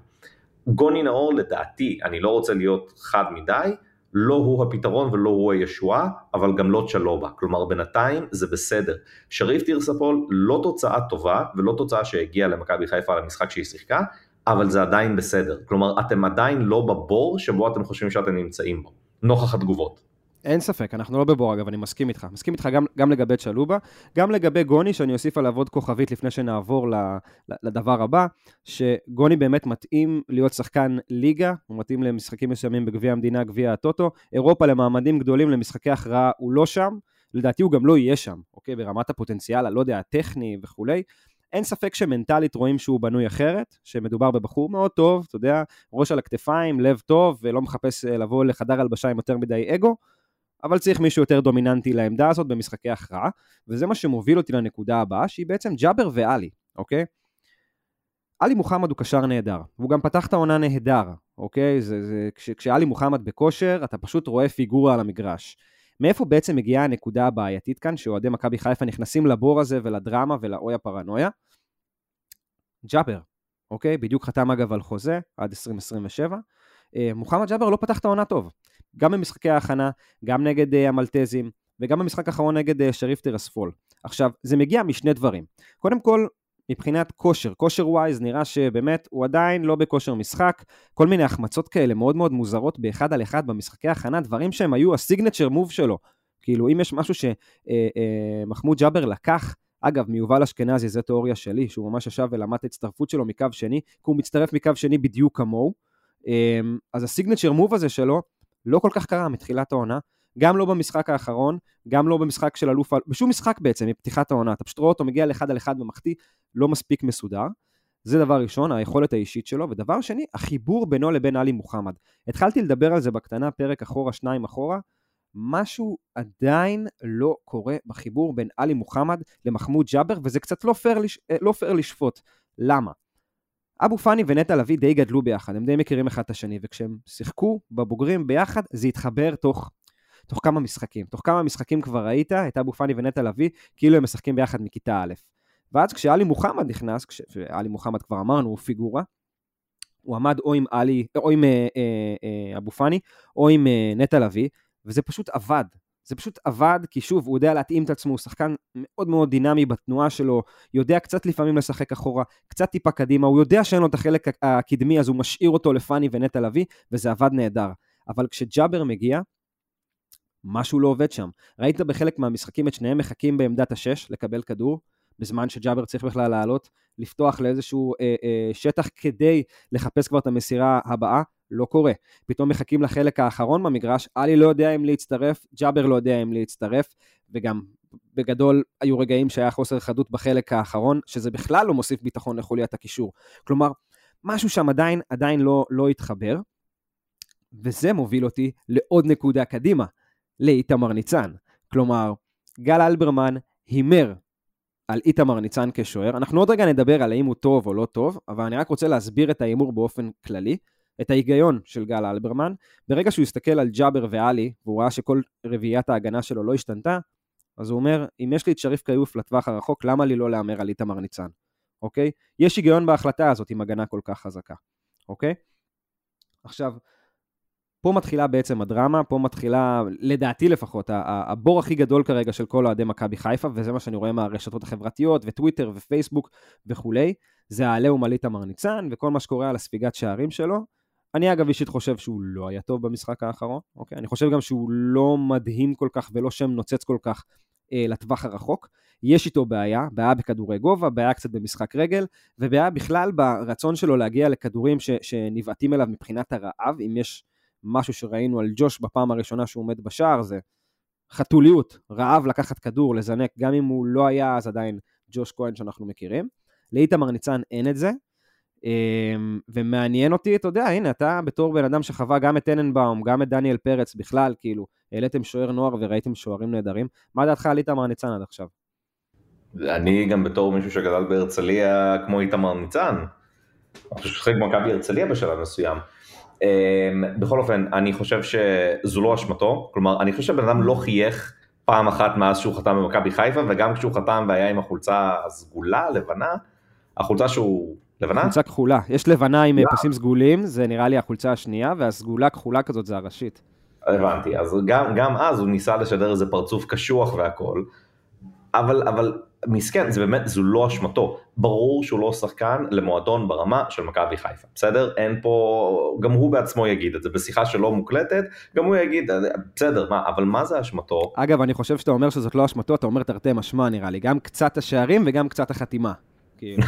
גוני נאור לדעתי, אני לא רוצה להיות חד מדי, לא הוא הפתרון ולא הוא הישועה, אבל גם לא צ'לובה. כלומר, בינתיים זה בסדר. שריף טירספול לא תוצאה טובה ולא תוצאה שהגיעה למכבי חיפה על המשחק שהיא שיחקה, אבל זה עדיין בסדר. כלומר, אתם עדיין לא בבור שבו אתם חושבים שאתם נמצאים בו, נוכח התגובות. אין ספק, אנחנו לא בבור אגב, אני מסכים איתך. מסכים איתך גם, גם לגבי צ'לובה, גם לגבי גוני, שאני אוסיף עליו עוד כוכבית לפני שנעבור לדבר הבא, שגוני באמת מתאים להיות שחקן ליגה, הוא מתאים למשחקים מסוימים בגביע המדינה, גביע הטוטו, אירופה למעמדים גדולים, למשחקי הכרעה הוא לא שם, לדעתי הוא גם לא יהיה שם, אוקיי? ברמת הפוטנציאל, הלא יודע, הטכני וכולי. אין ספק שמנטלית רואים שהוא בנוי אחרת, שמדובר בבחור מאוד טוב, אתה יודע, ראש על הכתפיים, לב טוב, ולא מחפש אה, לבוא לחדר הלבשה עם יותר מדי אגו, אבל צריך מישהו יותר דומיננטי לעמדה הזאת במשחקי הכרעה, וזה מה שמוביל אותי לנקודה הבאה, שהיא בעצם ג'אבר ואלי, אוקיי? עלי מוחמד הוא קשר נהדר, והוא גם פתח את העונה נהדר, אוקיי? זה, זה, כש, כשעלי מוחמד בכושר, אתה פשוט רואה פיגורה על המגרש. מאיפה בעצם מגיעה הנקודה הבעייתית כאן, שאוהדי מכבי חיפה נכנסים לבור הזה ולדרמה ולאוי הפרנויה? ג'אבר, אוקיי? בדיוק חתם אגב על חוזה עד 2027. אה, מוחמד ג'אבר לא פתח את העונה טוב. גם במשחקי ההכנה, גם נגד אה, המלטזים, וגם במשחק האחרון נגד אה, שריף טירספול. עכשיו, זה מגיע משני דברים. קודם כל, מבחינת כושר, כושר wise נראה שבאמת הוא עדיין לא בכושר משחק, כל מיני החמצות כאלה מאוד מאוד מוזרות באחד על אחד במשחקי הכנה, דברים שהם היו ה signature move שלו. כאילו אם יש משהו שמחמוד ג'אבר לקח, אגב, מיובל אשכנזי, זו תיאוריה שלי, שהוא ממש ישב ולמד את ההצטרפות שלו מקו שני, כי הוא מצטרף מקו שני בדיוק כמוהו. אז הסיגנצ'ר מוב הזה שלו, לא כל כך קרה מתחילת העונה, גם לא במשחק האחרון, גם לא במשחק של אלוף, בשום משחק בעצם מפתיחת העונה, אתה פשוט רואה אותו מגיע לאחד על אחד במחטיא, לא מספיק מסודר. זה דבר ראשון, היכולת האישית שלו, ודבר שני, החיבור בינו לבין עלי מוחמד. התחלתי לדבר על זה בקטנה, פרק אחורה, שניים אחורה, משהו עדיין לא קורה בחיבור בין עלי מוחמד למחמוד ג'אבר, וזה קצת לא פייר, לש... אה, לא לשפוט. למה? אבו פאני ונטע לביא די גדלו ביחד, הם די מכירים אחד את השני, וכשהם שיחקו בבוגרים ביחד, זה התחבר תוך, תוך כמה משחקים. תוך כמה משחקים כבר ראית את אבו פאני ונטע לביא, כאילו הם משחקים ביחד מכיתה א'. ואז כשאלי מוחמד נכנס, כשאלי מוחמד כבר אמרנו, הוא פיגורה, הוא עמד או עם עלי, או עם אה, אה, אה, אבו פאני, או עם אה, נטע לביא, וזה פשוט עבד. זה פשוט עבד, כי שוב, הוא יודע להתאים את עצמו, הוא שחקן מאוד מאוד דינמי בתנועה שלו, יודע קצת לפעמים לשחק אחורה, קצת טיפה קדימה, הוא יודע שאין לו את החלק הקדמי, אז הוא משאיר אותו לפאני ונטע לביא, וזה עבד נהדר. אבל כשג'אבר מגיע, משהו לא עובד שם. ראית בחלק מהמשחקים את שניהם מחכים בעמדת השש לקבל כדור, בזמן שג'אבר צריך בכלל לעלות, לפתוח לאיזשהו אה, אה, שטח כדי לחפש כבר את המסירה הבאה, לא קורה. פתאום מחכים לחלק האחרון במגרש, עלי לא יודע אם להצטרף, ג'אבר לא יודע אם להצטרף, וגם בגדול היו רגעים שהיה חוסר חדות בחלק האחרון, שזה בכלל לא מוסיף ביטחון לחוליית הקישור. כלומר, משהו שם עדיין, עדיין לא, לא התחבר, וזה מוביל אותי לעוד נקודה קדימה, לאיתמר ניצן. כלומר, גל אלברמן הימר על איתמר ניצן כשוער. אנחנו עוד רגע נדבר על האם הוא טוב או לא טוב, אבל אני רק רוצה להסביר את ההימור באופן כללי, את ההיגיון של גל אלברמן. ברגע שהוא הסתכל על ג'אבר ואלי, והוא ראה שכל רביעיית ההגנה שלו לא השתנתה, אז הוא אומר, אם יש לי את שריף כיוף לטווח הרחוק, למה לי לא להמר על איתמר ניצן, אוקיי? יש היגיון בהחלטה הזאת עם הגנה כל כך חזקה, אוקיי? עכשיו, פה מתחילה בעצם הדרמה, פה מתחילה, לדעתי לפחות, הבור הכי גדול כרגע של כל אוהדי מכבי חיפה, וזה מה שאני רואה מהרשתות החברתיות, וטוויטר ופייסבוק וכולי, זה העליהום על איתמר ניצן, וכל מה שקורה על הספיגת שערים שלו. אני אגב אישית חושב שהוא לא היה טוב במשחק האחרון, אוקיי? אני חושב גם שהוא לא מדהים כל כך ולא שם נוצץ כל כך אה, לטווח הרחוק. יש איתו בעיה, בעיה בכדורי גובה, בעיה קצת במשחק רגל, ובעיה בכלל ברצון שלו להגיע לכדורים ש, שנבעטים אליו מבחינת הרעב, אם יש משהו שראינו על ג'וש בפעם הראשונה שהוא עומד בשער, זה חתוליות, רעב לקחת כדור, לזנק, גם אם הוא לא היה אז עדיין ג'וש כהן שאנחנו מכירים. לאיתמר ניצן אין את זה, ומעניין אותי, אתה יודע, הנה, אתה בתור בן אדם שחווה גם את טננבאום, גם את דניאל פרץ, בכלל, כאילו, העליתם שוער נוער וראיתם שוערים נהדרים, מה דעתך על איתמר ניצן עד עכשיו? אני גם בתור מישהו שגדל בהרצליה כמו איתמר ניצן, אני חושב שחלק במכבי הרצליה בשלב מסוים. אמ, בכל אופן, אני חושב שזו לא אשמתו, כלומר, אני חושב שהבן אדם לא חייך פעם אחת מאז שהוא חתם במכבי חיפה, וגם כשהוא חתם והיה עם החולצה הסגולה, לבנה, החולצה שהוא לבנה? חולצה כחולה. יש לבנה עם yeah. פסים סגולים, זה נראה לי החולצה השנייה, והסגולה כחולה כזאת זה הראשית. הבנתי, אז גם, גם אז הוא ניסה לשדר איזה פרצוף קשוח והכל, אבל, אבל מסכן, זה באמת, זו לא אשמתו. ברור שהוא לא שחקן למועדון ברמה של מכבי חיפה, בסדר? אין פה, גם הוא בעצמו יגיד את זה, בשיחה שלא מוקלטת, גם הוא יגיד, בסדר, מה, אבל מה זה אשמתו? אגב, אני חושב שאתה אומר שזאת לא אשמתו, אתה אומר תרתי משמע נראה לי, גם קצת השערים וגם קצת החתימה. כאילו.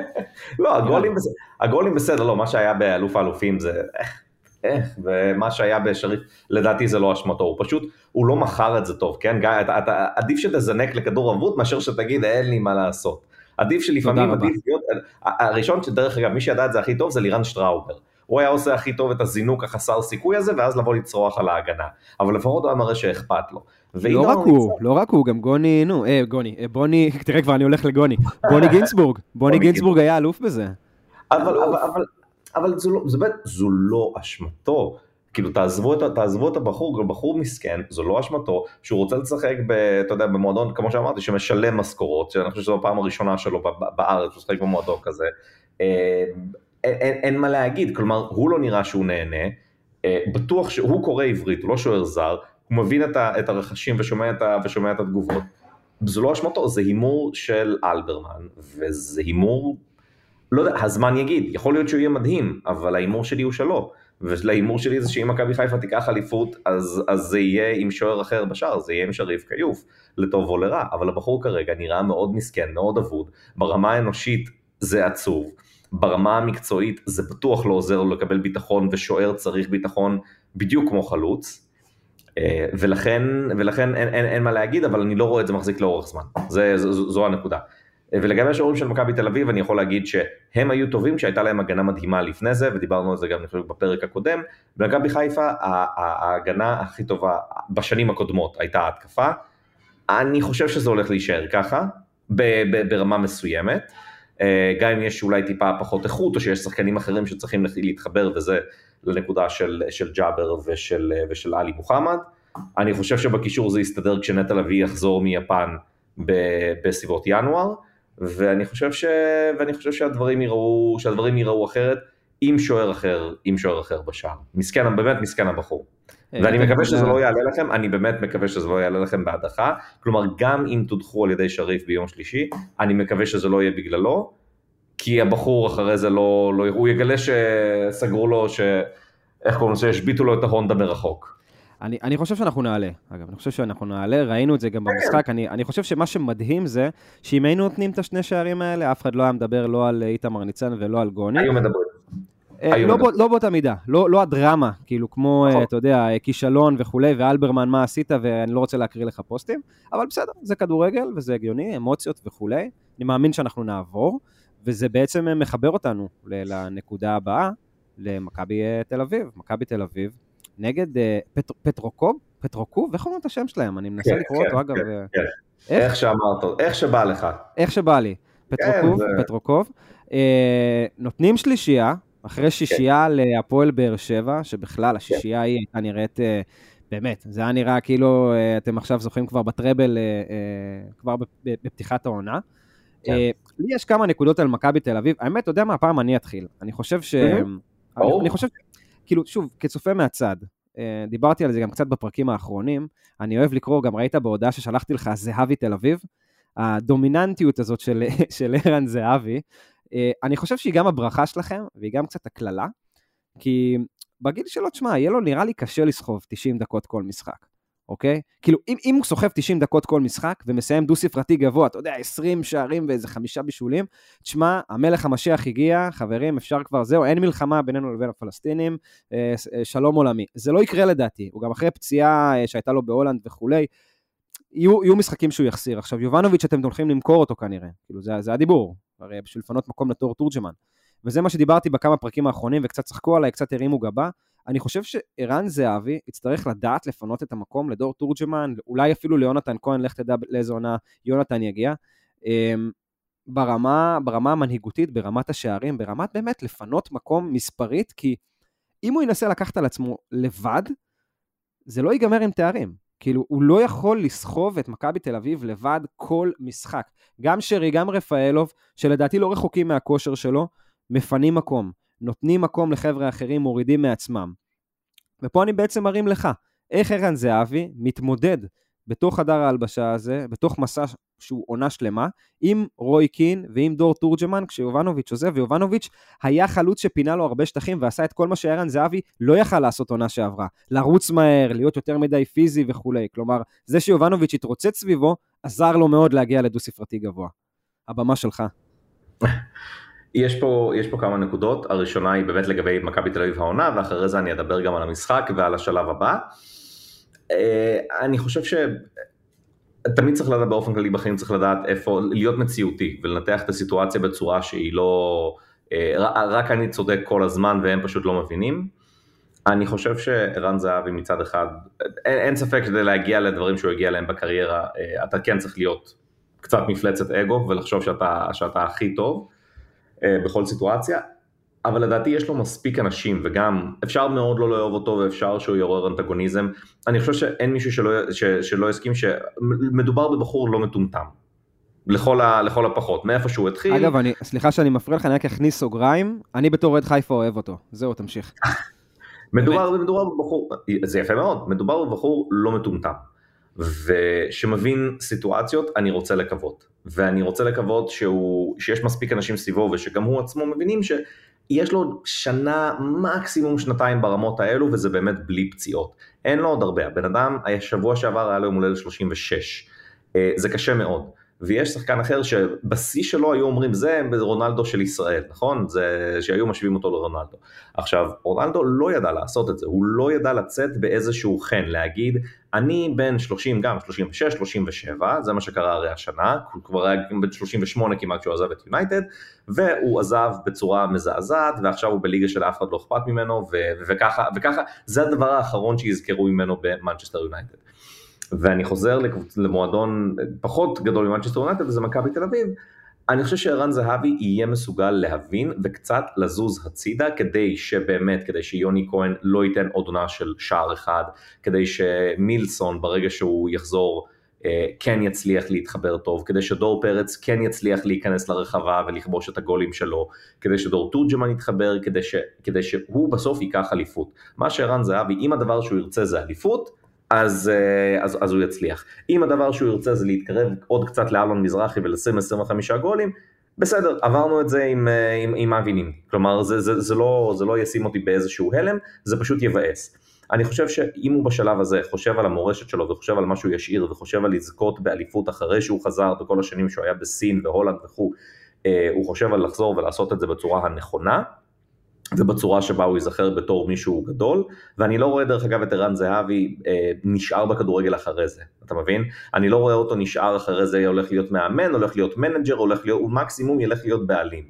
<laughs> לא, הגולים, בסדר, הגולים בסדר, לא, מה שהיה באלוף האלופים זה איך, איך, ומה שהיה בשריף, לדעתי זה לא אשמתו, הוא פשוט, הוא לא מכר את זה טוב, כן? גיא, אתה, אתה, עדיף שתזנק לכדור אבוד מאשר שתגיד אין לי מה לעשות. עדיף שלפעמים, עדיף להיות, הראשון שדרך אגב, מי שידע את זה הכי טוב זה לירן שטראובר. הוא היה עושה הכי טוב את הזינוק החסר סיכוי הזה, ואז לבוא לצרוח על ההגנה. אבל לפחות הוא היה מראה שאכפת לו. לא רק הוא, לא רק הוא, גם גוני, נו, אה, גוני, אה, בוני, <laughs> תראה כבר אני הולך לגוני, <laughs> בוני גינסבורג, בוני גינסבורג היה אלוף בזה. אבל, אבל, אבל, אבל זו, לא, זו, באמת, זו לא אשמתו. כאילו תעזבו את, תעזבו את הבחור, בחור מסכן, זו לא אשמתו, שהוא רוצה לשחק, ב, אתה יודע, במועדון, כמו שאמרתי, שמשלם משכורות, שאני חושב שזו הפעם הראשונה שלו בארץ, הוא משחק במועדון כזה. אה, אין, אין מה להגיד, כלומר, הוא לא נראה שהוא נהנה, בטוח שהוא קורא עברית, הוא לא שוער זר, הוא מבין את, ה, את הרכשים ושומע את, ה, ושומע את התגובות. זו לא אשמתו, זה הימור של אלברמן, וזה הימור, לא יודע, הזמן יגיד, יכול להיות שהוא יהיה מדהים, אבל ההימור שלי הוא שלו. ולהימור שלי זה שאם מכבי חיפה תיקח אליפות, אז, אז זה יהיה עם שוער אחר בשער, זה יהיה עם שריף כיוף, לטוב או לרע, אבל הבחור כרגע נראה מאוד מסכן, מאוד אבוד, ברמה האנושית זה עצוב, ברמה המקצועית זה בטוח לא עוזר לו לקבל ביטחון, ושוער צריך ביטחון בדיוק כמו חלוץ, ולכן, ולכן אין, אין, אין מה להגיד, אבל אני לא רואה את זה מחזיק לאורך זמן, זה, זו, זו הנקודה. אה, ולגבי השוערים של מכבי תל אביב, אני יכול להגיד שהם היו טובים כשהייתה להם הגנה מדהימה לפני זה, ודיברנו על זה גם אני בפרק הקודם. במכבי חיפה ההגנה הכי טובה בשנים הקודמות הייתה ההתקפה. אני חושב שזה הולך להישאר ככה, ברמה מסוימת. אה, גם אם יש אולי טיפה פחות איכות, או שיש שחקנים אחרים שצריכים להתחבר, וזה לנקודה של, של ג'אבר ושל, ושל עלי מוחמד. אני חושב שבקישור זה יסתדר כשנטע לביא יחזור מיפן בסביבות ינואר, ואני חושב, ש, ואני חושב שהדברים, יראו, שהדברים יראו אחרת עם שוער אחר, עם שוער אחר בשער. מסכן, באמת מסכן הבחור. אה, ואני מקווה שזה לא יעלה לכם, אני באמת מקווה שזה לא יעלה לכם בהדחה, כלומר גם אם תודחו על ידי שריף ביום שלישי, אני מקווה שזה לא יהיה בגללו, כי הבחור אחרי זה לא, לא הוא יגלה שסגרו לו, ש... איך קוראים לזה, שהשביתו לו את ההונדה מרחוק. אני, אני חושב שאנחנו נעלה, אגב, אני חושב שאנחנו נעלה, ראינו את זה גם במשחק, אני, אני חושב שמה שמדהים זה, שאם היינו נותנים את השני שערים האלה, אף אחד לא היה מדבר לא על איתמר ניצן ולא על גוני. היו מדברים. אה, לא, בא, לא באותה מידה, לא, לא הדרמה, כאילו כמו, נכון. אתה יודע, כישלון וכולי, ואלברמן מה עשית, ואני לא רוצה להקריא לך פוסטים, אבל בסדר, זה כדורגל וזה הגיוני, אמוציות וכולי, אני מאמין שאנחנו נעבור, וזה בעצם מחבר אותנו לנקודה הבאה, למכבי תל אביב. מכבי תל אביב נגד פט, פטרוקוב, פטרוקוב, איך אומרים את השם שלהם? אני מנסה כן, לקרוא כן, אותו, אגב. כן, כן. איך? איך שאמרת, איך שבא לך. איך שבא לי. פטרוקוב, כן, פטרוקוב. אה, נותנים שלישייה, אחרי שישייה כן. להפועל באר שבע, שבכלל השישייה היא הייתה נראית, אה, באמת, זה היה נראה כאילו אה, אתם עכשיו זוכים כבר בטראבל, אה, כבר בפתיחת העונה. כן. לי יש כמה נקודות על מכבי תל אביב, האמת, אתה יודע מה, הפעם אני אתחיל. אני חושב ש... אני חושב, כאילו, שוב, כצופה מהצד, דיברתי על זה גם קצת בפרקים האחרונים, אני אוהב לקרוא, גם ראית בהודעה ששלחתי לך, זהבי תל אביב, הדומיננטיות הזאת <laughs> של ערן זהבי, אה, אני חושב שהיא גם הברכה שלכם, והיא גם קצת הקללה, כי בגיל שלו, תשמע, יהיה לו נראה לי קשה לסחוב 90 דקות כל משחק, אוקיי? כאילו, אם, אם הוא סוחב 90 דקות כל משחק ומסיים דו-ספרתי גבוה, אתה יודע, 20 שערים ואיזה חמישה בישולים, תשמע, המלך המשיח הגיע, חברים, אפשר כבר, זהו, אין מלחמה בינינו לבין הפלסטינים, אה, אה, שלום עולמי. זה לא יקרה לדעתי, הוא גם אחרי פציעה שהייתה לו בהולנד וכולי, יהיו, יהיו משחקים שהוא יחסיר. עכשיו, יובנוביץ', אתם הולכים למכור אותו כנראה, כאילו, זה, זה הדיבור. הרי בשביל לפנות מקום לתור תורג'מן. וזה מה שדיברתי בכמה פרקים האחרונים, וקצת צחקו עליי, קצת הרימו גבה. אני חושב שערן זהבי יצטרך לדעת לפנות את המקום לדור תורג'מן, אולי אפילו ליונתן כהן, לך תדע לאיזה עונה יונתן יגיע. אמ, ברמה, ברמה המנהיגותית, ברמת השערים, ברמת באמת לפנות מקום מספרית, כי אם הוא ינסה לקחת על עצמו לבד, זה לא ייגמר עם תארים. כאילו, הוא לא יכול לסחוב את מכבי תל אביב לבד כל משחק. גם שרי, גם רפאלוב, שלדעתי לא רחוקים מהכושר שלו, מפנים מקום, נותנים מקום לחבר'ה אחרים, מורידים מעצמם. ופה אני בעצם מרים לך, איך ערן זהבי מתמודד בתוך חדר ההלבשה הזה, בתוך מסע שהוא עונה שלמה, עם רוי קין ועם דור תורג'מן, כשיובנוביץ' עוזב, ויובנוביץ' היה חלוץ שפינה לו הרבה שטחים ועשה את כל מה שערן זהבי לא יכל לעשות עונה שעברה. לרוץ מהר, להיות יותר מדי פיזי וכולי. כלומר, זה שיובנוביץ' התרוצץ סביבו, עזר לו מאוד להגיע לדו-ספרתי גבוה. הבמה שלך. <laughs> יש פה, יש פה כמה נקודות, הראשונה היא באמת לגבי מכבי תל אביב העונה, ואחרי זה אני אדבר גם על המשחק ועל השלב הבא. אה, אני חושב ש... תמיד צריך לדעת באופן כללי בחיים, צריך לדעת איפה, להיות מציאותי ולנתח את הסיטואציה בצורה שהיא לא, אה, רק אני צודק כל הזמן והם פשוט לא מבינים. אני חושב שערן זהבי מצד אחד, אין, אין ספק כדי להגיע לדברים שהוא הגיע אליהם בקריירה, אה, אתה כן צריך להיות קצת מפלצת אגו ולחשוב שאתה, שאתה הכי טוב בכל סיטואציה. אבל לדעתי יש לו מספיק אנשים, וגם אפשר מאוד לא לאהוב אותו ואפשר שהוא יעורר אנטגוניזם. אני חושב שאין מישהו שלא, ש, שלא יסכים שמדובר בבחור לא מטומטם. לכל, ה, לכל הפחות, מאיפה שהוא התחיל. אגב, אני, סליחה שאני מפריע לך, אני רק אכניס סוגריים, אני בתור אוהד חיפה אוהב אותו. זהו, תמשיך. מדובר, מדובר בבחור, זה יפה מאוד, מדובר בבחור לא מטומטם. ושמבין סיטואציות, אני רוצה לקוות. ואני רוצה לקוות שהוא, שיש מספיק אנשים סביבו ושגם הוא עצמו מבינים ש... יש לו שנה, מקסימום שנתיים ברמות האלו, וזה באמת בלי פציעות. אין לו עוד הרבה, הבן אדם, שבוע שעבר היה לו יום הולדת 36. אה, זה קשה מאוד. ויש שחקן אחר שבשיא שלו היו אומרים זה רונלדו של ישראל, נכון? זה שהיו משווים אותו לרונלדו. עכשיו, רונלדו לא ידע לעשות את זה, הוא לא ידע לצאת באיזשהו חן, להגיד, אני בן 30, גם 36, 37, זה מה שקרה הרי השנה, הוא כבר היה בן 38 כמעט כשהוא עזב את יונייטד, והוא עזב בצורה מזעזעת, ועכשיו הוא בליגה של אף אחד לא אכפת ממנו, וככה, וככה, זה הדבר האחרון שיזכרו ממנו במנצ'סטר יונייטד. ואני חוזר למועדון פחות גדול ממנצ'סטר יונייטד וזה מכבי תל אביב, אני חושב שערן זהבי יהיה מסוגל להבין וקצת לזוז הצידה כדי שבאמת, כדי שיוני כהן לא ייתן עוד עונה של שער אחד, כדי שמילסון ברגע שהוא יחזור אה, כן יצליח להתחבר טוב, כדי שדור פרץ כן יצליח להיכנס לרחבה ולכבוש את הגולים שלו, כדי שדור תורג'מן יתחבר, כדי, ש, כדי שהוא בסוף ייקח אליפות. מה שערן זהבי, אם הדבר שהוא ירצה זה אליפות, אז, אה, אז, אז הוא יצליח. אם הדבר שהוא ירצה זה להתקרב עוד קצת לאלון מזרחי ולשים 25 גולים, בסדר, עברנו את זה עם, אה, עם, עם אבי נימני. כלומר, זה, זה, זה, לא, זה לא ישים אותי באיזשהו הלם, זה פשוט יבאס. אני חושב שאם הוא בשלב הזה חושב על המורשת שלו וחושב על מה שהוא ישאיר וחושב על לזכות באליפות אחרי שהוא חזר בכל השנים שהוא היה בסין והולנד וכו', אה, הוא חושב על לחזור ולעשות את זה בצורה הנכונה, ובצורה שבה הוא ייזכר בתור מישהו גדול, ואני לא רואה דרך אגב את ערן זהבי אה, נשאר בכדורגל אחרי זה, אתה מבין? אני לא רואה אותו נשאר אחרי זה, הולך להיות מאמן, הולך להיות מנג'ר, הולך להיות, הוא מקסימום ילך להיות בעלים,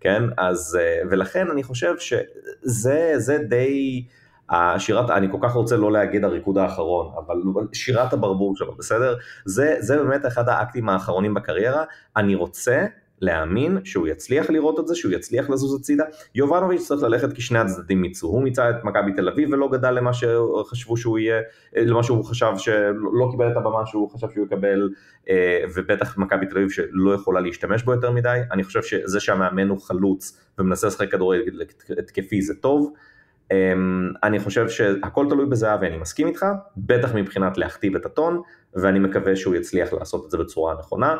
כן? אז, אה, ולכן אני חושב שזה די... השירת, אני כל כך רוצה לא להגיד הריקוד האחרון, אבל שירת הברבור שלו, בסדר? זה, זה באמת אחד האקטים האחרונים בקריירה, אני רוצה להאמין שהוא יצליח לראות את זה, שהוא יצליח לזוז הצידה. יובנוביץ' צריך ללכת כי שני הצדדים מיצו, הוא מיצה את מכבי תל אביב ולא גדל למה שחשבו שהוא יהיה, למה שהוא חשב שלא קיבל את הבמה שהוא חשב שהוא יקבל, אה, ובטח מכבי תל אביב שלא יכולה להשתמש בו יותר מדי. אני חושב שזה שהמאמן הוא חלוץ ומנסה לשחק כדורגל התקפי זה טוב. אמ, אני חושב שהכל תלוי בזהבי, אני מסכים איתך, בטח מבחינת להכתיב את הטון, ואני מקווה שהוא יצליח לעשות את זה בצורה הנכונה.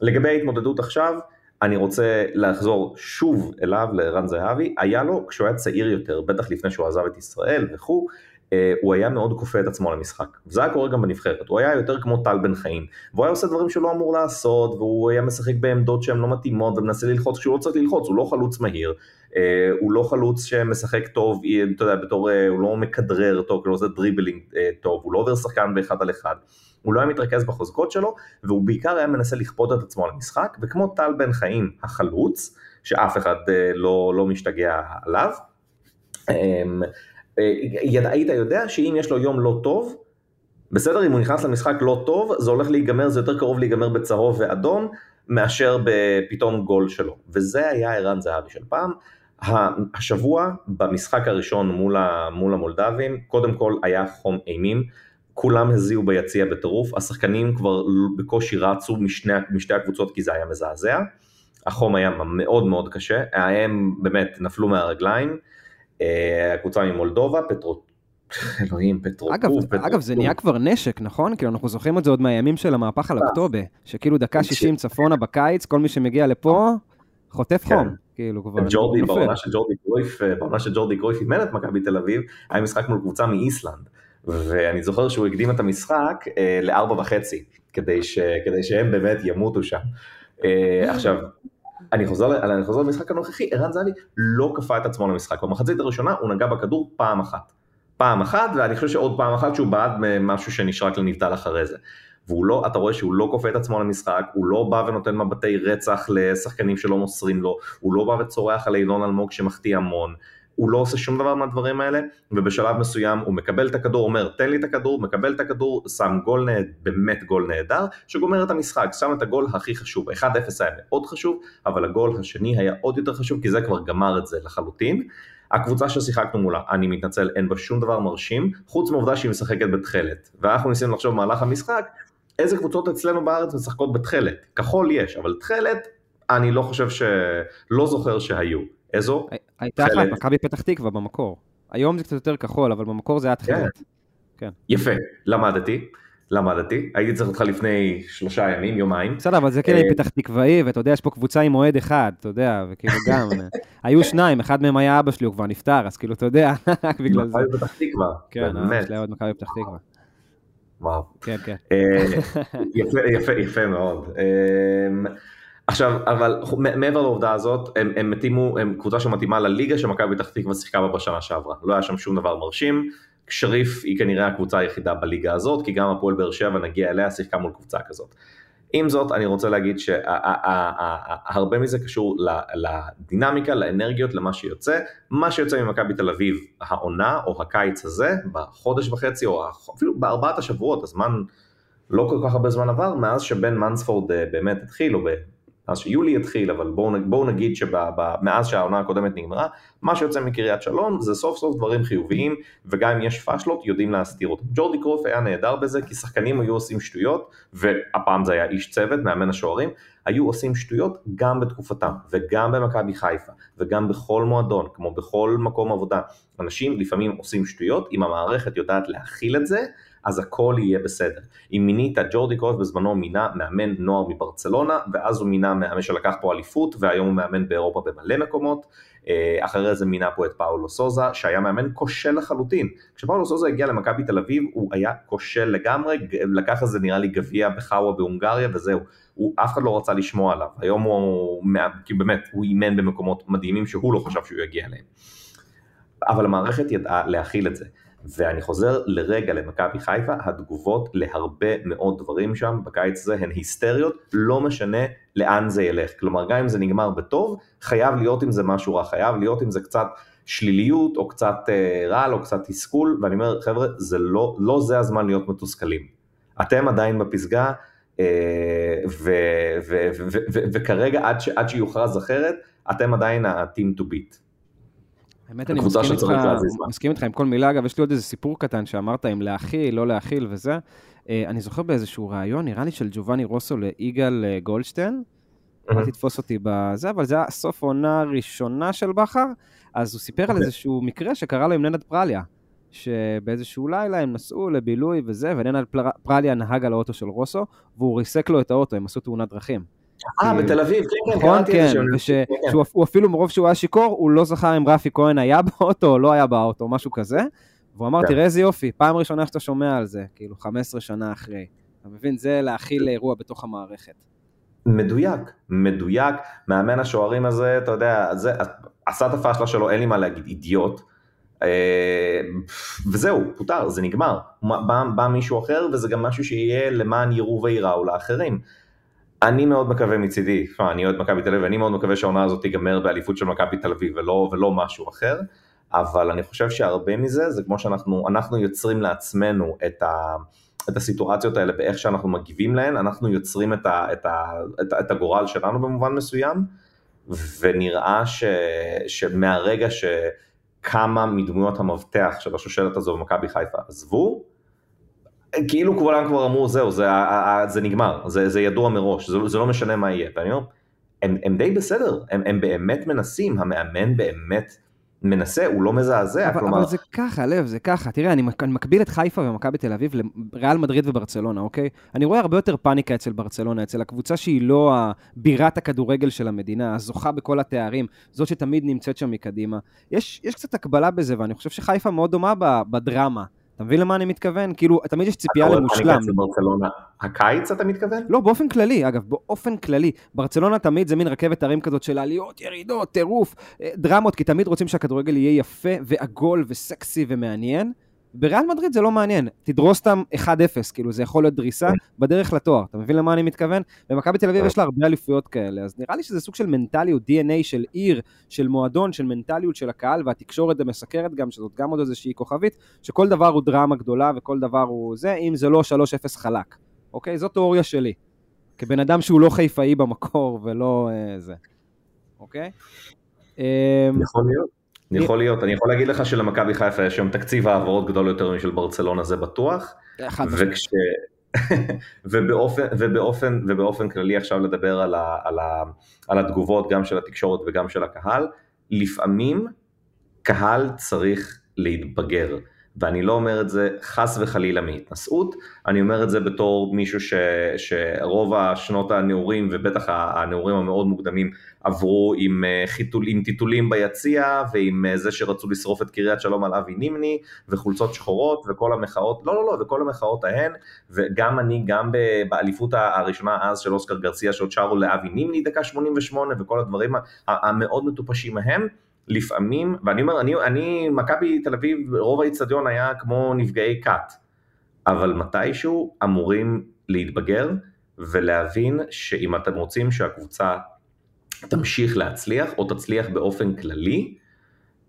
לגבי ההתמודדות עכשיו, אני רוצה לחזור שוב אליו, לערן זהבי, היה לו, כשהוא היה צעיר יותר, בטח לפני שהוא עזב את ישראל וכו', אה, הוא היה מאוד כופה את עצמו למשחק. וזה היה קורה גם בנבחרת, הוא היה יותר כמו טל בן חיים, והוא היה עושה דברים שהוא לא אמור לעשות, והוא היה משחק בעמדות שהן לא מתאימות, ומנסה ללחוץ כשהוא לא צריך ללחוץ, הוא לא חלוץ מהיר, אה, הוא לא חלוץ שמשחק טוב, אתה יודע, בתור, אה, הוא לא מכדרר טוב, הוא לא עושה דריבלינג טוב, הוא לא עובר שחקן באחד על אחד. הוא לא היה מתרכז בחוזקות שלו, והוא בעיקר היה מנסה לכפות את עצמו על המשחק, וכמו טל בן חיים החלוץ, שאף אחד לא, לא משתגע עליו, אמ, היית יודע שאם יש לו יום לא טוב, בסדר, אם הוא נכנס למשחק לא טוב, זה הולך להיגמר, זה יותר קרוב להיגמר בצהוב ואדום, מאשר בפתאום גול שלו. וזה היה ערן זהבי של פעם. השבוע, במשחק הראשון מול, מול המולדבים, קודם כל היה חום אימים, כולם הזיעו ביציע בטירוף, השחקנים כבר בקושי רצו משני, משתי הקבוצות כי זה היה מזעזע, החום היה מאוד מאוד קשה, הם באמת נפלו מהרגליים. אה, הקבוצה ממולדובה, פטרו... אלוהים, פטרו... אגב, פטרו... אגב, זה נהיה כבר נשק, נכון? כאילו, אנחנו זוכרים את זה עוד מהימים של המהפך על אוקטובה, שכאילו דקה 60 צפונה בקיץ, כל מי שמגיע לפה, חוטף כן. חום. כאילו כבר... ג'ורדי, בעונה של ג'ורדי קרויף, אה, בעונה של ג'ורדי קרויף אימן את מכבי תל אביב, היה משחק מול קבוצה מאיסלנד. ואני זוכר שהוא הקדים את המשחק אה, לארבע וחצי, כדי, ש, כדי שהם באמת ימותו שם. אה, עכשיו, אני חוזר, אני חוזר למשחק הנוכחי, ערן זהבי לא כפה את עצמו למשחק. במחצית הראשונה הוא נגע בכדור פעם אחת. פעם אחת, ואני חושב שעוד פעם אחת שהוא בעט משהו שנשרק לנבדל אחרי זה. והוא לא, אתה רואה שהוא לא כופה את עצמו למשחק, הוא לא בא ונותן מבטי רצח לשחקנים שלא מוסרים לו, הוא לא בא וצורח על אילון אלמוג שמחטיא המון, הוא לא עושה שום דבר מהדברים האלה, ובשלב מסוים הוא מקבל את הכדור, אומר תן לי את הכדור, מקבל את הכדור, שם גול נהד, באמת גול נהדר, שגומר את המשחק, שם את הגול הכי חשוב, 1-0 היה מאוד חשוב, אבל הגול השני היה עוד יותר חשוב, כי זה כבר גמר את זה לחלוטין. הקבוצה ששיחקנו מולה, אני מתנצל, אין בה שום דבר מרשים, חוץ מהעובדה שהיא משחקת בתכלת. ואנחנו ניסינו לחשוב במהלך המשחק, איזה קבוצות אצלנו בארץ משחקות בתכלת. כחול יש, אבל תכלת, אני לא חושב ש... לא זוכר שהיו. איזו? הייתה אחת, מכבי פתח תקווה במקור. היום זה קצת יותר כחול, אבל במקור זה היה תכלת. כן. יפה, למדתי. למדתי, הייתי צריך אותך לפני שלושה ימים, יומיים. בסדר, אבל זה כן אה, פתח תקוואי, ואתה יודע, יש פה קבוצה עם אוהד אחד, אתה יודע, וכאילו גם, <laughs> היו שניים, אחד מהם היה אבא שלי, הוא כבר נפטר, אז כאילו, אתה יודע, <laughs> רק בגלל זה. מכבי פתח תקווה, כן, אבא שלי היה עוד מכבי פתח תקווה. וואו. כן, כן. אה, יפה, יפה, יפה מאוד. עכשיו, אבל מעבר לעובדה הזאת, הם, הם מתאימו, הם קבוצה שמתאימה לליגה שמכבי פתח תקווה שיחקה בה בשנה שעברה. לא היה שם שום דבר מרשים. שריף היא כנראה הקבוצה היחידה בליגה הזאת, כי גם הפועל באר שבע נגיע אליה, שיחקה מול קבוצה כזאת. עם זאת, אני רוצה להגיד שהרבה מזה קשור לדינמיקה, לאנרגיות, למה שיוצא. מה שיוצא ממכבי תל אביב, העונה או הקיץ הזה, בחודש וחצי או אפילו בארבעת השבועות, הזמן, לא כל כך הרבה זמן עבר, מאז שבן מנספורד אה, באמת התחיל, או מאז שיולי התחיל, אבל בואו בוא נגיד שמאז שהעונה הקודמת נגמרה, מה שיוצא מקריית שלום זה סוף סוף דברים חיוביים, וגם אם יש פאשלות יודעים להסתיר אותם. ג'ורדי קרוף היה נהדר בזה, כי שחקנים היו עושים שטויות, והפעם זה היה איש צוות, מאמן השוערים, היו עושים שטויות גם בתקופתם, וגם במכבי חיפה, וגם בכל מועדון, כמו בכל מקום עבודה. אנשים לפעמים עושים שטויות, אם המערכת יודעת להכיל את זה, אז הכל יהיה בסדר. אם מינית, ג'ורדי קרויף בזמנו מינה מאמן נוער מברצלונה, ואז הוא מינה מאמן שלקח פה אליפות, והיום הוא מאמן באירופה במלא מקומות. אה, אחרי זה מינה פה את פאולו סוזה, שהיה מאמן כושל לחלוטין. כשפאולו סוזה הגיע למכבי תל אביב, הוא היה כושל לגמרי, לקח איזה נראה לי גביע בחאווה בהונגריה וזהו. הוא, אף אחד לא רצה לשמוע עליו. היום הוא, כי באמת, הוא אימן במקומות מדהימים שהוא לא חשב שהוא יגיע אליהם. אבל המערכת ידעה להכיל את זה. ואני חוזר לרגע למכבי חיפה, התגובות להרבה מאוד דברים שם בקיץ הזה הן היסטריות, לא משנה לאן זה ילך. כלומר, גם אם זה נגמר בטוב, חייב להיות עם זה משהו רע, חייב להיות עם זה קצת שליליות, או קצת אה, רעל, או קצת תסכול, ואני אומר, חבר'ה, זה לא, לא זה הזמן להיות מתוסכלים. אתם עדיין בפסגה, אה, וכרגע עד, עד שיוכרז אחרת, אתם עדיין ה-team to beat. האמת, אני מסכים איתך, מסכים איתך עם כל מילה. אגב, יש לי עוד איזה סיפור קטן שאמרת אם להכיל, לא להכיל וזה. אה, אני זוכר באיזשהו ראיון, נראה לי של ג'ובאני רוסו ליגאל אה, גולדשטיין. אל תתפוס אותי בזה, אבל זה היה סוף עונה ראשונה של בכר, אז הוא סיפר על אוקיי. איזשהו מקרה שקרה לו עם ננד פרליה, שבאיזשהו לילה הם נסעו לבילוי וזה, וננד פרליה נהג על האוטו של רוסו, והוא ריסק לו את האוטו, הם עשו תאונת דרכים. אה, בתל אביב, כן, כן, נכון, כן, ושהוא כן, כן. אפילו מרוב שהוא היה שיכור, הוא לא זכר אם רפי כהן היה <laughs> באוטו או לא היה באוטו, משהו כזה. והוא אמר, תראה איזה יופי, פעם ראשונה שאתה שומע על זה, כאילו 15 שנה אחרי. אתה מבין? זה להכיל אירוע בתוך המערכת. מדויק, מדויק. מאמן השוערים הזה, אתה יודע, זה, עשה את הפאשלה שלו, אין לי מה להגיד, אידיוט. אה, וזהו, פוטר, זה נגמר. בא, בא מישהו אחר, וזה גם משהו שיהיה למען יראו וייראו לאחרים. אני מאוד מקווה מצידי, אני אוהד מכבי תל אביב, אני מאוד מקווה שהעונה הזאת תיגמר באליפות של מכבי תל אביב ולא, ולא משהו אחר, אבל אני חושב שהרבה מזה זה כמו שאנחנו אנחנו יוצרים לעצמנו את, ה, את הסיטואציות האלה באיך שאנחנו מגיבים להן, אנחנו יוצרים את, ה, את, ה, את, ה, את הגורל שלנו במובן מסוים, ונראה ש, שמהרגע שכמה מדמויות המבטח של השושלת הזו במכבי חיפה עזבו, כאילו כולם כבר אמרו זהו זה, זה נגמר, זה, זה ידוע מראש, זה, זה לא משנה מה יהיה, ואני אומר, הם, הם די בסדר, הם, הם באמת מנסים, המאמן באמת מנסה, הוא לא מזעזע, אבל, כלומר... אבל זה ככה, לב, זה ככה. תראה, אני, אני מקביל את חיפה ומכבי תל אביב לריאל מדריד וברצלונה, אוקיי? אני רואה הרבה יותר פאניקה אצל ברצלונה, אצל הקבוצה שהיא לא בירת הכדורגל של המדינה, הזוכה בכל התארים, זאת שתמיד נמצאת שם מקדימה. יש, יש קצת הקבלה בזה, ואני חושב שחיפה מאוד דומה בדרמה. אתה מבין למה אני מתכוון? כאילו, תמיד יש ציפייה למושלם. ברצלונה. הקיץ אתה מתכוון? לא, באופן כללי, אגב, באופן כללי. ברצלונה תמיד זה מין רכבת הרים כזאת של עליות, ירידות, טירוף, אה, דרמות, כי תמיד רוצים שהכדורגל יהיה יפה ועגול וסקסי ומעניין. בריאל מדריד זה לא מעניין, תדרוס אותם 1-0, כאילו זה יכול להיות דריסה כן. בדרך לתואר, אתה מבין למה אני מתכוון? במכבי תל אביב כן. יש לה הרבה אליפויות כאלה, אז נראה לי שזה סוג של מנטליות, DNA של עיר, של מועדון, של מנטליות של הקהל, והתקשורת מסקרת גם, שזאת גם עוד איזושהי כוכבית, שכל דבר הוא דרמה גדולה וכל דבר הוא זה, אם זה לא 3-0 חלק, אוקיי? זו תיאוריה שלי. כבן אדם שהוא לא חיפאי במקור ולא אה, זה, אוקיי? יכול להיות. אני יכול להיות, אני יכול להגיד לך שלמכבי חיפה יש היום תקציב העברות גדול יותר משל ברצלונה, זה בטוח. וכש... <laughs> ובאופן, ובאופן, ובאופן כללי עכשיו לדבר על, ה, על, ה, על התגובות גם של התקשורת וגם של הקהל, לפעמים קהל צריך להתבגר. ואני לא אומר את זה חס וחלילה מהתנשאות, אני אומר את זה בתור מישהו ש, שרוב השנות הנעורים ובטח הנעורים המאוד מוקדמים עברו עם, אה, חיתול, עם טיטולים ביציע ועם אה, זה שרצו לשרוף את קריית שלום על אבי נימני וחולצות שחורות וכל המחאות, לא לא לא, וכל המחאות ההן וגם אני גם באליפות הראשונה אז של אוסקר גרסיה שעוד שרו לאבי נימני דקה 88 וכל הדברים המאוד מטופשים ההם לפעמים, ואני אומר, אני, אני מכבי תל אביב, רוב האיצטדיון היה כמו נפגעי כת, אבל מתישהו אמורים להתבגר ולהבין שאם אתם רוצים שהקבוצה תמשיך להצליח או תצליח באופן כללי,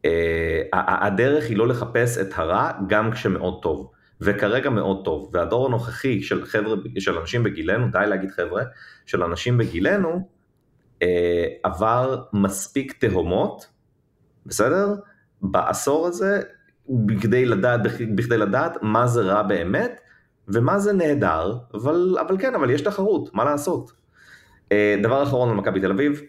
אה, הדרך היא לא לחפש את הרע גם כשמאוד טוב. וכרגע מאוד טוב, והדור הנוכחי של חבר'ה, של אנשים בגילנו, די להגיד חבר'ה, של אנשים בגילנו, אה, עבר מספיק תהומות בסדר? בעשור הזה, בכדי לדעת, בכדי לדעת מה זה רע באמת ומה זה נהדר, אבל, אבל כן, אבל יש תחרות, מה לעשות? אה, דבר אחרון על מכבי תל אביב,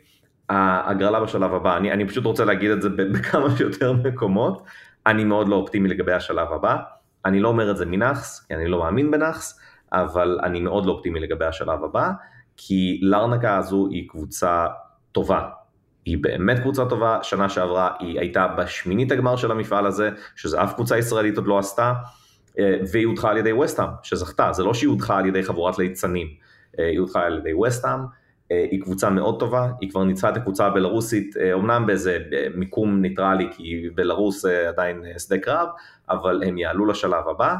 ההגרלה בשלב הבא, אני, אני פשוט רוצה להגיד את זה בכמה שיותר מקומות, אני מאוד לא אופטימי לגבי השלב הבא, אני לא אומר את זה מנאחס, כי אני לא מאמין בנאחס, אבל אני מאוד לא אופטימי לגבי השלב הבא, כי לארנקה הזו היא קבוצה טובה, היא באמת קבוצה טובה, שנה שעברה היא הייתה בשמינית הגמר של המפעל הזה, שזה אף קבוצה ישראלית עוד לא עשתה, אה, והיא הודחה על ידי וסטאם, שזכתה, זה לא שהיא הודחה על ידי חבורת ליצנים, אה, היא הודחה על ידי וסטאם, היא קבוצה מאוד טובה, היא כבר ניצחה את הקבוצה הבלארוסית, אומנם באיזה מיקום ניטרלי, כי בלארוס עדיין שדה קרב, אבל הם יעלו לשלב הבא,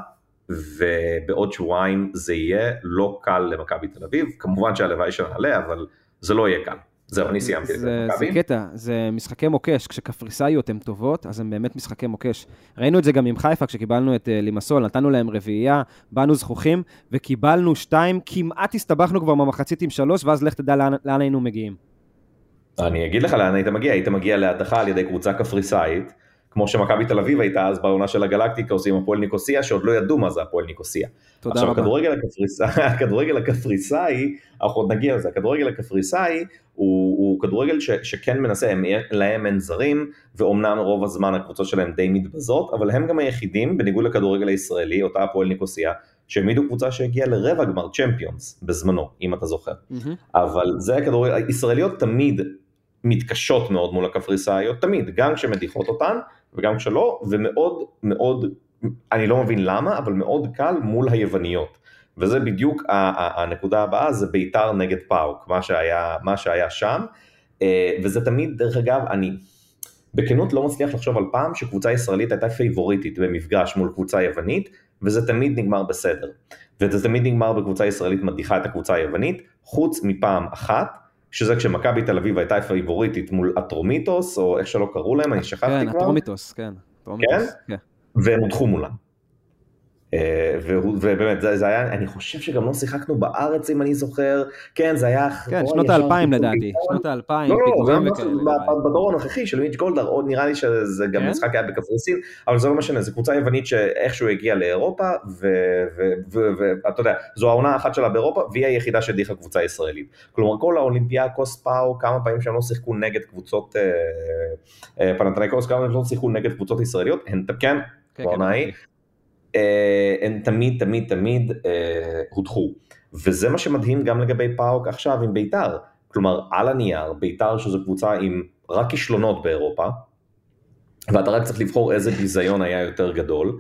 ובעוד שבועיים זה יהיה לא קל למכבי תל אביב, כמובן שהלוואי שנעלה, אבל זה לא יהיה קל. זהו, אני סיימתי את זה. זה קטע, זה משחקי מוקש. כשקפריסאיות הן טובות, אז הן באמת משחקי מוקש. ראינו את זה גם עם חיפה, כשקיבלנו את אה, לימסול, נתנו להם רביעייה, באנו זכוכים, וקיבלנו שתיים, כמעט הסתבכנו כבר במחצית עם שלוש, ואז לך תדע לאן, לאן היינו מגיעים. אני אגיד לך לאן היית מגיע, היית מגיע להדחה על ידי קבוצה קפריסאית, כמו שמכבי תל אביב הייתה אז בעונה של הגלקטיקה עושים הפועל ניקוסיה, שעוד לא ידעו מה זה הפועל ניקוסיה. תודה עכשיו, רבה. הקפריסאי, <laughs> הכדורגל הקפריסאי, אנחנו עוד נגיע לזה, הכדורגל הקפריסאי הוא, הוא כדורגל ש, שכן מנסה, הם, להם אין זרים, ואומנם רוב הזמן הקבוצות שלהם די מתבזות, אבל הם גם היחידים, בניגוד לכדורגל הישראלי, אותה הפועל ניקוסיה, שהעמידו קבוצה שהגיעה לרבע גמר צ'מפיונס בזמנו, אם אתה זוכר. Mm-hmm. אבל זה הכדורגל, הישראליות תמיד מתקשות מאוד מול הקפריסאיות, תמיד, גם כשמדיחות אותן וגם כשלא, ומאוד מאוד, אני לא מבין למה, אבל מאוד קל מול היווניות. וזה בדיוק הנקודה הבאה, זה בית"ר נגד פאוק, מה שהיה, מה שהיה שם, אה, וזה תמיד, דרך אגב, אני בכנות לא מצליח לחשוב על פעם שקבוצה ישראלית הייתה פייבוריטית במפגש מול קבוצה יוונית, וזה תמיד נגמר בסדר. וזה תמיד נגמר בקבוצה ישראלית מדיחה את הקבוצה היוונית, חוץ מפעם אחת, שזה כשמכבי תל אביב הייתה פייבוריטית מול אטרומיטוס, או איך שלא קראו להם, אני שכחתי כן, כבר. אטרומיטוס, כן, אטרומיטוס. כן? כן. והם הודחו מולם. אה, ובאמת זה, זה היה, אני חושב שגם לא שיחקנו בארץ אם אני זוכר, כן זה היה... כן, שנות האלפיים לדעתי, שנות האלפיים, לא, לא, לא, בדור הנוכחי של מיץ' גולדהר, עוד נראה לי שזה גם כן? משחק היה בקפריסין, אבל זה לא משנה, זו קבוצה יוונית שאיכשהו הגיעה לאירופה, ואתה יודע, זו העונה האחת שלה באירופה, והיא היחידה שהדיחה קבוצה ישראלית. כלומר כל האולימפיאקוס פאו, כמה פעמים שהם לא שיחקו נגד קבוצות אה, אה, פנתניקוס, כמה פעמים לא שיחקו נגד קבוצות ישראליות, הן כן, בעונה ההיא. אה, הם תמיד תמיד תמיד אה, הודחו. וזה מה שמדהים גם לגבי פאוק עכשיו עם בית"ר. כלומר, על הנייר, בית"ר שזו קבוצה עם רק כישלונות באירופה, ואתה רק צריך לבחור איזה ביזיון היה יותר גדול,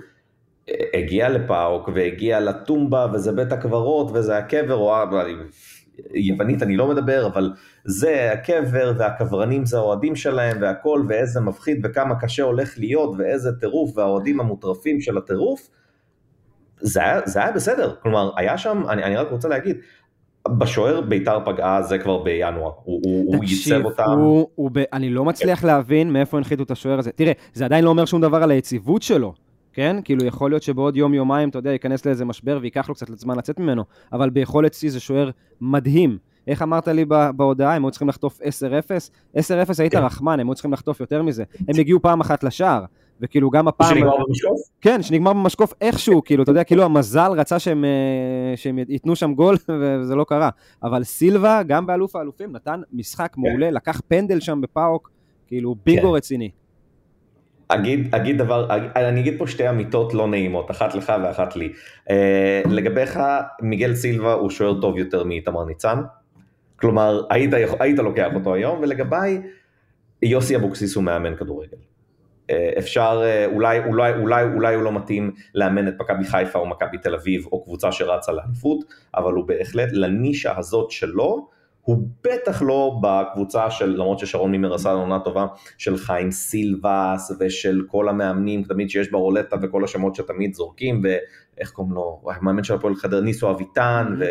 אה, הגיע לפאוק והגיע לטומבה וזה בית הקברות וזה הקבר, או יוונית אני לא מדבר, אבל זה הקבר והקברנים זה האוהדים שלהם והכל ואיזה מפחיד וכמה קשה הולך להיות ואיזה טירוף והאוהדים המוטרפים של הטירוף, זה היה, זה היה בסדר, כלומר היה שם, אני, אני רק רוצה להגיד, בשוער ביתר פגעה זה כבר בינואר, הוא, הוא ייצב אותם. הוא, הוא ב... אני לא מצליח להבין מאיפה הנחיתו את השוער הזה. תראה, זה עדיין לא אומר שום דבר על היציבות שלו, כן? כאילו יכול להיות שבעוד יום-יומיים, אתה יודע, ייכנס לאיזה משבר וייקח לו קצת זמן לצאת ממנו, אבל ביכולת שיא זה שוער מדהים. איך אמרת לי בהודעה, הם היו צריכים לחטוף 10-0? 10-0 היית כן. רחמן, הם היו צריכים לחטוף יותר מזה. הם הגיעו פעם אחת לשער. וכאילו גם הפעם... שנגמר במשקוף? כן, שנגמר במשקוף איכשהו, כאילו, אתה יודע, כאילו המזל רצה שהם, אה, שהם ייתנו שם גול, <laughs> וזה לא קרה. אבל סילבה, גם באלוף האלופים, נתן משחק כן. מעולה, לקח פנדל שם בפאוק, כאילו בינגו כן. רציני. אגיד, אגיד דבר, אני אגיד פה שתי אמיתות לא נעימות, אחת לך ואחת לי. אה, לגביך, מיגל סילבה הוא שוער טוב יותר מאיתמר ניצן, כלומר, היית, היית לוקח אותו היום, ולגביי, יוסי אבוקסיס הוא מאמן כדורגל. אה, אפשר, אה, אולי, אולי, אולי, אולי הוא לא מתאים לאמן את מכבי חיפה או מכבי תל אביב או קבוצה שרצה לאליפות, אבל הוא בהחלט לנישה הזאת שלו, הוא בטח לא בקבוצה של, למרות ששרון מימר עשה עונה טובה, של חיים סילבס ושל כל המאמנים תמיד שיש ברולטה וכל השמות שתמיד זורקים, ואיך קוראים לו, המאמן של הפועל חדר ניסו אביטן mm-hmm.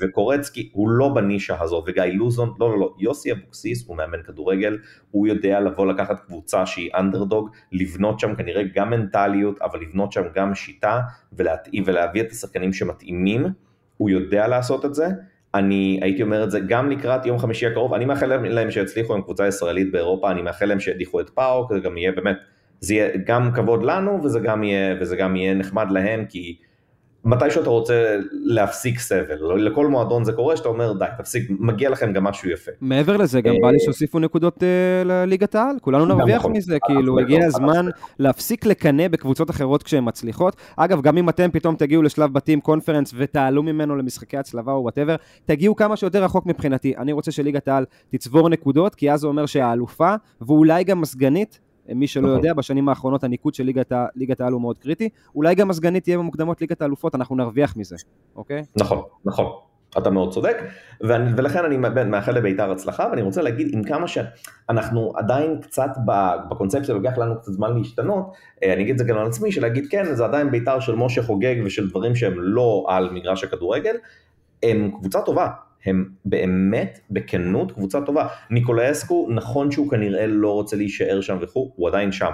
ו- וקורצקי, הוא לא בנישה הזאת, וגיא לוזון, לא לא לא, יוסי אבוקסיס הוא מאמן כדורגל, הוא יודע לבוא לקחת קבוצה שהיא אנדרדוג, לבנות שם כנראה גם מנטליות, אבל לבנות שם גם שיטה ולהתאים ולהביא את השחקנים שמתאימים, הוא יודע לעשות את זה. אני הייתי אומר את זה גם לקראת יום חמישי הקרוב, אני מאחל להם שיצליחו עם קבוצה ישראלית באירופה, אני מאחל להם שידיחו את פאוק, זה גם יהיה באמת, זה יהיה גם כבוד לנו וזה גם יהיה, וזה גם יהיה נחמד להם, כי מתי שאתה רוצה להפסיק סבל, לכל מועדון זה קורה שאתה אומר די, תפסיק, מגיע לכם גם משהו יפה. מעבר לזה, גם בא לי שהוסיפו נקודות אה, לליגת העל, כולנו נרוויח נכון. מזה, כאילו הגיע הזמן להפסיק לקנא בקבוצות אחרות כשהן מצליחות. אגב, גם אם אתם פתאום תגיעו לשלב בתים קונפרנס ותעלו ממנו למשחקי הצלבה או וואטאבר, תגיעו כמה שיותר רחוק מבחינתי. אני רוצה שליגת העל תצבור נקודות, כי אז זה אומר שהאלופה, ואולי גם הסגנית, מי שלא נכון. יודע, בשנים האחרונות הניקוד של ליגת, ליגת העל הוא מאוד קריטי. אולי גם הסגנית תהיה במוקדמות ליגת האלופות, אנחנו נרוויח מזה, אוקיי? נכון, נכון. אתה מאוד צודק, ואני, ולכן אני מאחל לבית"ר הצלחה, ואני רוצה להגיד עם כמה שאנחנו עדיין קצת בקונספציה, לוקח לנו קצת זמן להשתנות, אה, אני אגיד את זה גם על עצמי, שלהגיד כן, זה עדיין בית"ר של משה חוגג ושל דברים שהם לא על מגרש הכדורגל, הם קבוצה טובה, הם באמת, בכנות, קבוצה טובה. ניקולאסקו, נכון שהוא כנראה לא רוצה להישאר שם וכו', הוא עדיין שם.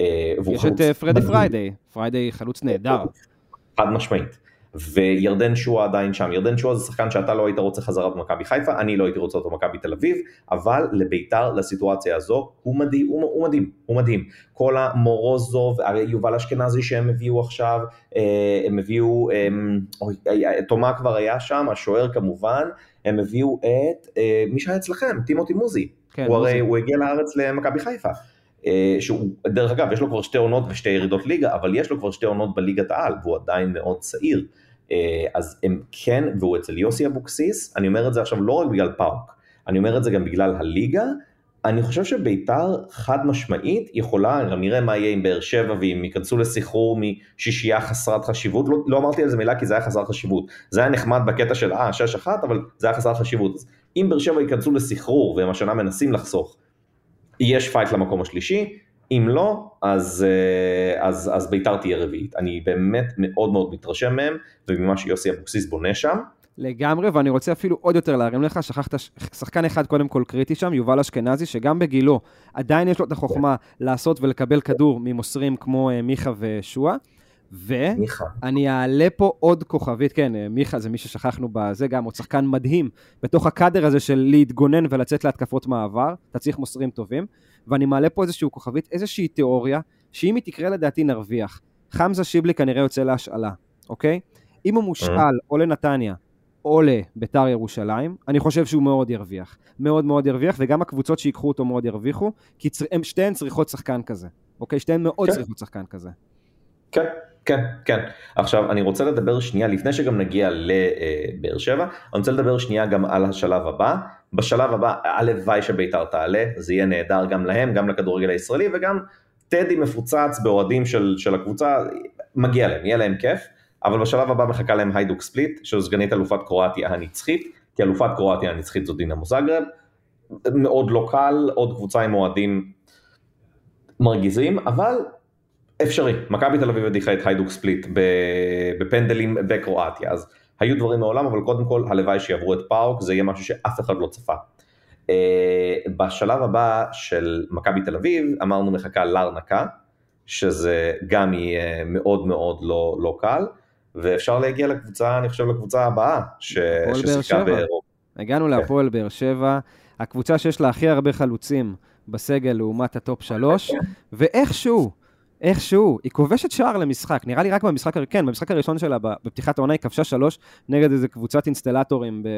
אה, יש את אה, פרדי פריידי, פריידי חלוץ נהדר. חד משמעית. וירדן שואה עדיין שם. ירדן שואה זה שחקן שאתה לא היית רוצה חזרה במכבי חיפה, אני לא הייתי רוצה אותו במכבי תל אביב, אבל לביתר, לסיטואציה הזו, הוא מדהים, הוא, הוא מדהים, הוא מדהים. כל המורוזוב, יובל אשכנזי שהם הביאו עכשיו, אה, הם הביאו, אוי, תומה כבר היה שם, השוער כמובן, הם הביאו את מי שהיה אצלכם, טימותי מוזי. כן, הוא הרי, הוא הגיע לארץ למכבי חיפה. אה, שהוא, דרך אגב, יש לו כבר שתי עונות ושתי ירידות ליגה, אבל יש לו כבר שתי עונות בליגת העל, והוא עדיין מאוד צעיר. אה, אז הם כן, והוא אצל יוסי אבוקסיס, אני אומר את זה עכשיו לא רק בגלל פארק, אני אומר את זה גם בגלל הליגה, אני חושב שביתר חד משמעית יכולה, גם נראה מה יהיה עם באר שבע ואם ייכנסו לסחרור משישייה חסרת חשיבות, לא, לא אמרתי על זה מילה כי זה היה חסר חשיבות, זה היה נחמד בקטע של אה, שש אחת, אבל זה היה חסר חשיבות. אז אם באר שבע ייכנסו לסחרור, והם השנה מנסים לחסוך, יש פייט למקום השלישי, אם לא, אז, אה, אז, אז ביתר תהיה רביעית. אני באמת מאוד מאוד מתרשם מהם, וממה שיוסי אבוקסיס בונה שם. לגמרי, ואני רוצה אפילו עוד יותר להרים לך, שכחת שחקן אחד קודם כל קריטי שם, יובל אשכנזי, שגם בגילו עדיין יש לו את החוכמה לעשות ולקבל כדור ממוסרים כמו אה, מיכה ושועה. ואני אעלה פה עוד כוכבית, כן, אה, מיכה זה מי ששכחנו בזה, גם עוד שחקן מדהים בתוך הקאדר הזה של להתגונן ולצאת להתקפות מעבר, אתה צריך מוסרים טובים, ואני מעלה פה איזושהי כוכבית, איזושהי תיאוריה, שאם היא תקרה לדעתי נרוויח. חמזה שיבלי כנראה יוצא להשאלה, אוקיי? אם הוא מושאל אה. או לנתניה או לביתר ירושלים, אני חושב שהוא מאוד ירוויח. מאוד מאוד ירוויח, וגם הקבוצות שיקחו אותו מאוד ירוויחו, כי צר... שתיהן צריכות שחקן כזה, אוקיי? שתיהן מאוד כן. צריכות שחקן כזה. כן, כן, כן. עכשיו, אני רוצה לדבר שנייה, לפני שגם נגיע לבאר שבע, אני רוצה לדבר שנייה גם על השלב הבא. בשלב הבא, הלוואי שביתר תעלה, זה יהיה נהדר גם להם, גם לכדורגל הישראלי, וגם טדי מפוצץ באוהדים של, של הקבוצה, מגיע להם, יהיה להם כיף, אבל בשלב הבא מחכה להם היידוק ספליט, שזו סגנית אלופת קרואטיה הנצחית, כי אלופת קרואטיה הנצחית זו דינה מוזגרב, מאוד לא קל, עוד קבוצה עם אוהדים מרגיזים, אבל אפשרי, מכבי תל אביב הדיחה את היידוק ספליט בפנדלים בקרואטיה, אז היו דברים מעולם, אבל קודם כל הלוואי שיעברו את פאוק, זה יהיה משהו שאף אחד לא צפה. Uh, בשלב הבא של מכבי תל אביב אמרנו מחכה לארנקה, שזה גם יהיה מאוד מאוד לא, לא קל, ואפשר להגיע לקבוצה, אני חושב לקבוצה הבאה, ששיחקה באירופה. הגענו כן. להפועל באר שבע, הקבוצה שיש לה הכי הרבה חלוצים בסגל לעומת הטופ שלוש, ואיכשהו, איכשהו, היא כובשת שער למשחק, נראה לי רק במשחק, כן, במשחק הראשון שלה, בפתיחת העונה היא כבשה שלוש נגד איזה קבוצת אינסטלטורים ב...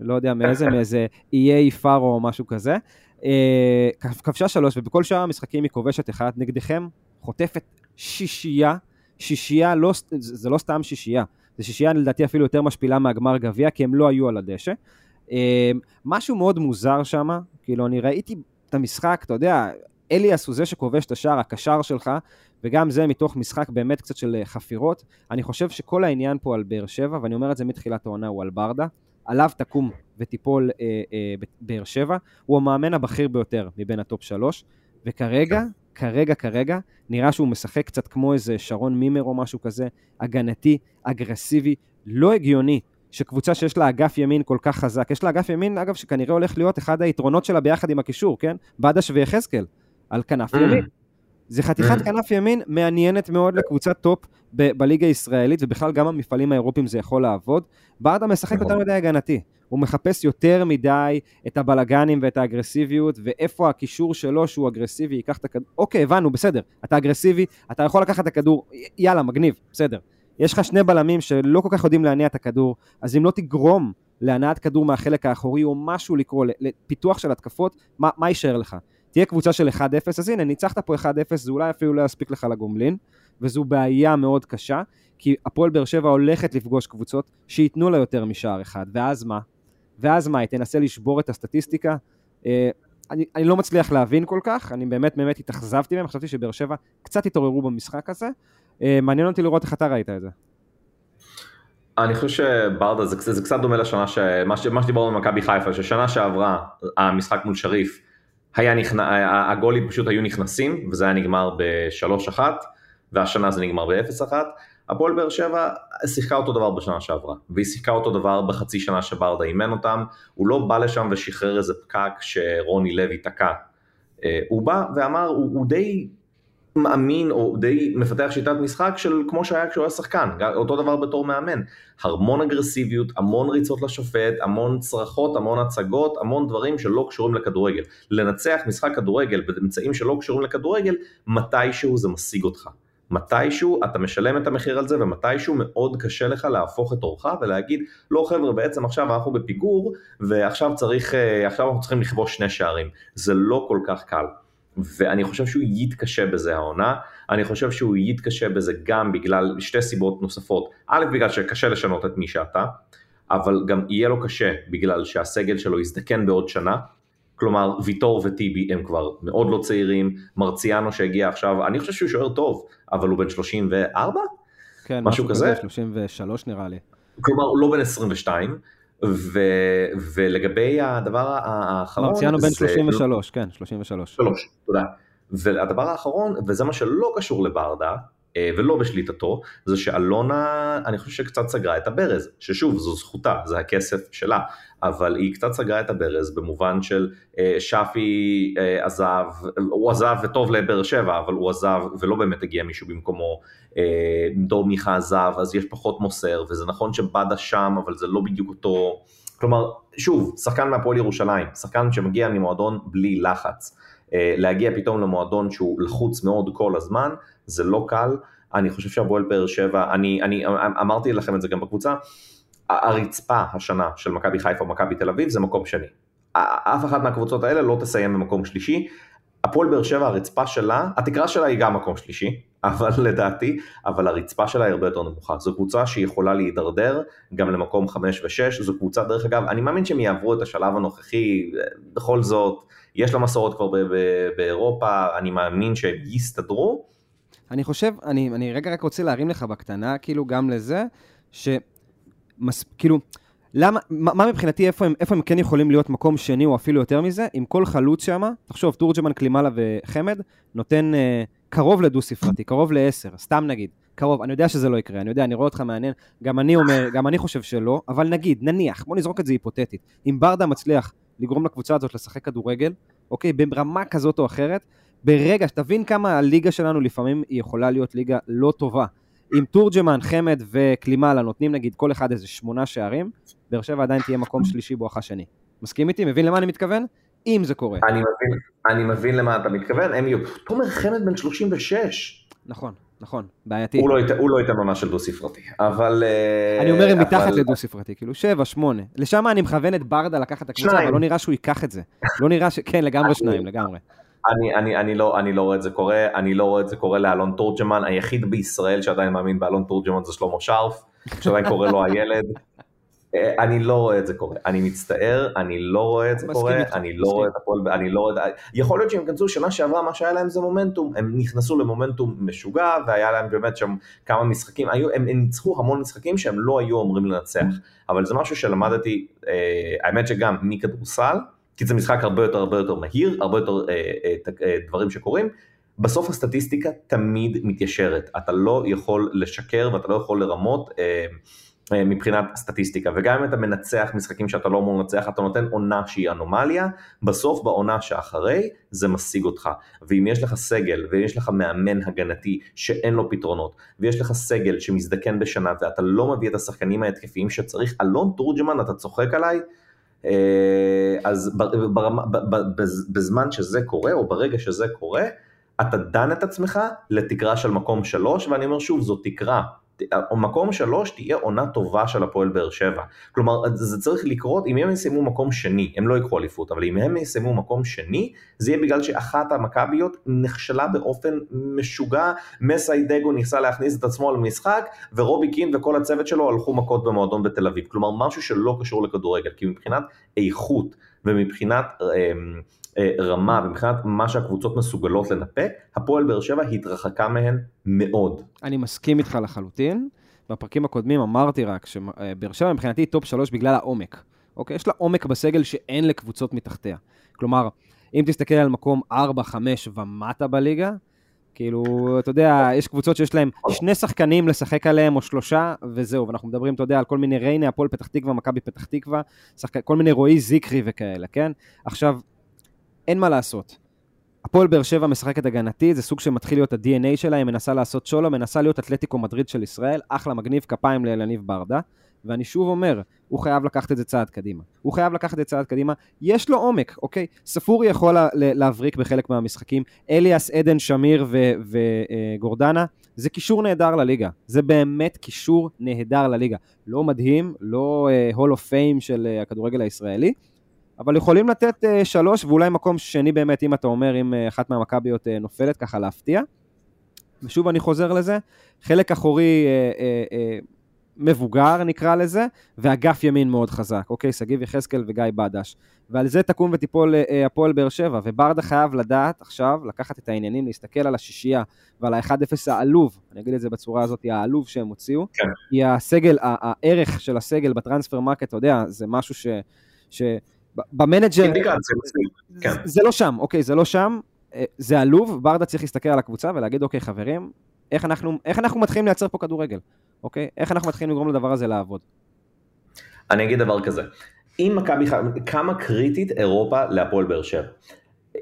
לא יודע מאיזה, <laughs> מאיזה איי פארו או משהו כזה. אה, כבשה שלוש, ובכל שאר המשחקים היא כובשת אחד נגדכם, חוטפת שישייה, שישייה, לא, זה לא סתם שישייה, זה שישייה לדעתי אפילו יותר משפילה מהגמר גביע, כי הם לא היו על הדשא. אה, משהו מאוד מוזר שם, כאילו אני ראיתי את המשחק, אתה יודע, אליאס הוא זה שכובש את השער, הקשר שלך, וגם זה מתוך משחק באמת קצת של אה, חפירות. אני חושב שכל העניין פה על באר שבע, ואני אומר את זה מתחילת העונה, הוא על ברדה. עליו תקום ותיפול אה, אה, באר שבע. הוא המאמן הבכיר ביותר מבין הטופ שלוש, וכרגע, כרגע, כרגע, נראה שהוא משחק קצת כמו איזה שרון מימר או משהו כזה, הגנתי, אגרסיבי, לא הגיוני. שקבוצה שיש לה אגף ימין כל כך חזק, יש לה אגף ימין, אגב, שכנראה הולך להיות אחד היתרונות שלה ביחד עם הקישור, כן? בדש ויחזקאל. על כנף ימין. זה חתיכת mm. כנף ימין מעניינת מאוד לקבוצת טופ ב- בליגה הישראלית, ובכלל גם המפעלים האירופיים זה יכול לעבוד. ברדה משחק יותר מדי הגנתי. הוא מחפש יותר מדי את הבלגנים ואת האגרסיביות, ואיפה הקישור שלו שהוא אגרסיבי ייקח את הכדור. אוקיי, הבנו, בסדר. אתה אגרסיבי, אתה יכול לקחת את הכדור, יאללה, מגניב, בסדר. יש לך שני בלמים שלא כל כך יודעים להניע את הכדור, אז אם לא תגרום להנעת כדור מהחלק האחורי או משהו לקרוא לפיתוח של התקפות, מה, מה יישאר לך? תהיה קבוצה של 1-0, אז הנה, ניצחת פה 1-0, זה אולי אפילו לא יספיק לך לגומלין, וזו בעיה מאוד קשה, כי הפועל באר שבע הולכת לפגוש קבוצות שייתנו לה יותר משער אחד, ואז מה? ואז מה, היא תנסה לשבור את הסטטיסטיקה? אה, אני, אני לא מצליח להבין כל כך, אני באמת באמת התאכזבתי מהם, חשבתי שבאר שבע קצת התעוררו במשחק הזה. אה, מעניין אותי לראות איך אתה ראית את זה. אני חושב שברדה זה, זה קצת דומה לשנה, ש... מה, ש... מה שדיברנו במכבי חיפה, ששנה שעברה המשחק מול שריף, היה נכנ... הגולים פשוט היו נכנסים וזה היה נגמר ב-3-1 והשנה זה נגמר ב-0-1. הפועל באר שבע שיחקה אותו דבר בשנה שעברה והיא שיחקה אותו דבר בחצי שנה שברדה אימן אותם, הוא לא בא לשם ושחרר איזה פקק שרוני לוי תקע. אה, הוא בא ואמר, הוא, הוא די מאמין או די מפתח שיטת משחק של כמו שהיה כשהוא היה שחקן, אותו דבר בתור מאמן. המון אגרסיביות, המון ריצות לשופט, המון צרחות, המון הצגות, המון דברים שלא קשורים לכדורגל. לנצח משחק כדורגל באמצעים שלא קשורים לכדורגל, מתישהו זה משיג אותך. מתישהו אתה משלם את המחיר על זה ומתישהו מאוד קשה לך להפוך את אורך ולהגיד לא חבר'ה בעצם עכשיו אנחנו בפיגור ועכשיו צריך, אה, אנחנו צריכים לכבוש שני שערים. זה לא כל כך קל. ואני חושב שהוא יתקשה בזה העונה, אני חושב שהוא יתקשה בזה גם בגלל שתי סיבות נוספות, א' בגלל שקשה לשנות את מי שאתה, אבל גם יהיה לו קשה בגלל שהסגל שלו יזדקן בעוד שנה, כלומר ויטור וטיבי הם כבר מאוד לא צעירים, מרציאנו שהגיע עכשיו, אני חושב שהוא שוער טוב, אבל הוא בן 34? כן, משהו, משהו כזה, 33 נראה לי. כלומר הוא לא בן 22, ו, ולגבי הדבר האחרון... מרציאנו בן 33, כן, 33. 3, תודה. והדבר האחרון, וזה מה שלא קשור לברדה, ולא בשליטתו, זה שאלונה, אני חושב שקצת סגרה את הברז, ששוב, זו זכותה, זה הכסף שלה, אבל היא קצת סגרה את הברז במובן של אה, שפי אה, עזב, הוא עזב וטוב לבאר שבע, אבל הוא עזב ולא באמת הגיע מישהו במקומו, דור מיכה עזב, אז יש פחות מוסר, וזה נכון שבאדה שם, אבל זה לא בדיוק אותו, כלומר, שוב, שחקן מהפועל ירושלים, שחקן שמגיע ממועדון בלי לחץ. להגיע פתאום למועדון שהוא לחוץ מאוד כל הזמן, זה לא קל, אני חושב שהפועל באר שבע, אני, אני אמרתי לכם את זה גם בקבוצה, הרצפה השנה של מכבי חיפה ומכבי תל אביב זה מקום שני. אף אחת מהקבוצות האלה לא תסיים במקום שלישי. הפועל באר שבע הרצפה שלה, התקרה שלה היא גם מקום שלישי, אבל <laughs> לדעתי, אבל הרצפה שלה היא הרבה יותר נמוכה. זו קבוצה שיכולה להידרדר גם למקום 5 ו-6, זו קבוצה דרך אגב, אני מאמין שהם יעברו את השלב הנוכחי, בכל זאת, יש לה מסורות כבר באירופה, אני מאמין שהם יסתדרו, אני חושב, אני, אני רגע רק רוצה להרים לך בקטנה, כאילו, גם לזה, ש... מס, כאילו, למה, מה, מה מבחינתי, איפה הם, איפה הם כן יכולים להיות מקום שני או אפילו יותר מזה, עם כל חלוץ שם, תחשוב, תורג'מן, קלימאלה וחמד, נותן אה, קרוב לדו-ספרתי, קרוב לעשר, סתם נגיד, קרוב, אני יודע שזה לא יקרה, אני יודע, אני רואה אותך מעניין, גם אני אומר, גם אני חושב שלא, אבל נגיד, נניח, בוא נזרוק את זה היפותטית, אם ברדה מצליח לגרום לקבוצה הזאת לשחק כדורגל, אוקיי, ברמה כזאת או אחרת, ברגע, שתבין כמה הליגה שלנו לפעמים היא יכולה להיות ליגה לא טובה. אם תורג'מן, חמד וקלימאלה נותנים נגיד כל אחד איזה שמונה שערים, באר שבע עדיין תהיה מקום שלישי בואכה שני. מסכים איתי? מבין למה אני מתכוון? אם זה קורה. אני מבין, אני מבין למה אתה מתכוון, הם יהיו, תומר חמד בן 36. נכון, נכון, בעייתי. הוא לא הוא לא של דו-ספרתי, אבל... אני אומר, מתחת לדו-ספרתי, כאילו, שבע, שמונה. לשם אני מכוון את ברדה לקחת את הקבוצה, אבל לא נראה שהוא ייקח את זה. לא נראה ש... כן, לגמרי שניים, לגמרי. אני, אני, אני, לא, אני לא רואה את זה קורה, אני לא רואה את זה קורה לאלון תורג'מן, היחיד בישראל שעדיין מאמין באלון תורג'מן זה שלמה שרף, שעדיין קורא לו הילד. אה, אני לא רואה את זה קורה, אני מצטער, אני לא רואה את זה קורה, אני לא רואה את הפועל, אני לא רואה את... יכול להיות שהם כנסו שנה שעברה, מה שהיה להם זה מומנטום, הם נכנסו למומנטום משוגע, והיה להם באמת שם כמה משחקים, היו, הם, הם ניצחו המון משחקים שהם לא היו אמורים לנצח, אבל זה משהו שלמדתי, אה, האמת שגם מכדורסל, כי זה משחק הרבה יותר הרבה יותר מהיר, הרבה יותר אה, אה, אה, דברים שקורים. בסוף הסטטיסטיקה תמיד מתיישרת, אתה לא יכול לשקר ואתה לא יכול לרמות אה, אה, מבחינת סטטיסטיקה, וגם אם אתה מנצח משחקים שאתה לא אמור לנצח, אתה נותן עונה שהיא אנומליה, בסוף בעונה שאחרי זה משיג אותך. ואם יש לך סגל ויש לך מאמן הגנתי שאין לו פתרונות, ויש לך סגל שמזדקן בשנה ואתה לא מביא את השחקנים ההתקפיים שצריך, אלון תורג'מן, אתה צוחק עליי? אה, אז בזמן שזה קורה, או ברגע שזה קורה, אתה דן את עצמך לתקרה של מקום שלוש, ואני אומר שוב, זו תקרה. מקום שלוש תהיה עונה טובה של הפועל באר שבע. כלומר, זה צריך לקרות, אם הם יסיימו מקום שני, הם לא ייקחו אליפות, אבל אם הם יסיימו מקום שני, זה יהיה בגלל שאחת המכביות נכשלה באופן משוגע, מסיידגו ניסה להכניס את עצמו למשחק, ורובי קין וכל הצוות שלו הלכו מכות במועדון בתל אביב. כלומר, משהו שלא קשור לכדורגל, כי מבחינת איכות ומבחינת... אה, אה, רמה ומבחינת מה שהקבוצות מסוגלות לנפק, הפועל באר שבע התרחקה מהן מאוד. אני מסכים איתך לחלוטין, בפרקים הקודמים אמרתי רק שבאר שבע מבחינתי טופ שלוש בגלל העומק. אוקיי? יש לה עומק בסגל שאין לקבוצות מתחתיה. כלומר, אם תסתכל על מקום 4-5 ומטה בליגה, כאילו, אתה יודע, יש קבוצות שיש להם שני שחקנים לשחק עליהם, או שלושה, וזהו. ואנחנו מדברים, אתה יודע, על כל מיני ריינה, הפועל פתח תקווה, מכבי פתח תקווה, שחק... כל מיני רועי זיקרי וכאלה, כן? עכשיו, אין מה לעשות. הפועל באר שבע משחקת הגנתית, זה סוג שמתחיל להיות ה-DNA שלה, היא מנסה לעשות שולו, מנסה להיות אתלטיקו מדריד של ישראל, אחלה מגניב, כפיים לאלניב ברדה. ואני שוב אומר, הוא חייב לקחת את זה צעד קדימה. הוא חייב לקחת את זה צעד קדימה. יש לו עומק, אוקיי? ספורי יכול לה, להבריק בחלק מהמשחקים. אליאס, עדן, שמיר וגורדנה, אה, זה קישור נהדר לליגה. זה באמת קישור נהדר לליגה. לא מדהים, לא הול אוף פיים של uh, הכדורגל הישראלי, אבל יכולים לתת uh, שלוש, ואולי מקום שני באמת, אם אתה אומר, אם uh, אחת מהמכביות uh, נופלת, ככה להפתיע. ושוב אני חוזר לזה, חלק אחורי uh, uh, uh, מבוגר נקרא לזה, ואגף ימין מאוד חזק, אוקיי? שגיב יחזקאל וגיא בדש. ועל זה תקום ותיפול אה, הפועל באר שבע, וברדה חייב לדעת עכשיו, לקחת את העניינים, להסתכל על השישייה ועל ה-1-0 העלוב, אני אגיד את זה בצורה הזאת, העלוב שהם הוציאו, כן. כי הסגל, הערך של הסגל בטרנספר מרקט, אתה יודע, זה משהו ש... ש... במנג'ר, כן. זה לא שם, אוקיי, זה לא שם, אה, זה עלוב, ברדה צריך להסתכל על הקבוצה ולהגיד, אוקיי, חברים, איך אנחנו, איך אנחנו מתחילים לייצר פה כדורגל, אוקיי? איך אנחנו מתחילים לגרום לדבר הזה לעבוד? אני אגיד דבר כזה, אם מכבי חיפה, כמה קריטית אירופה להפועל באר שבע.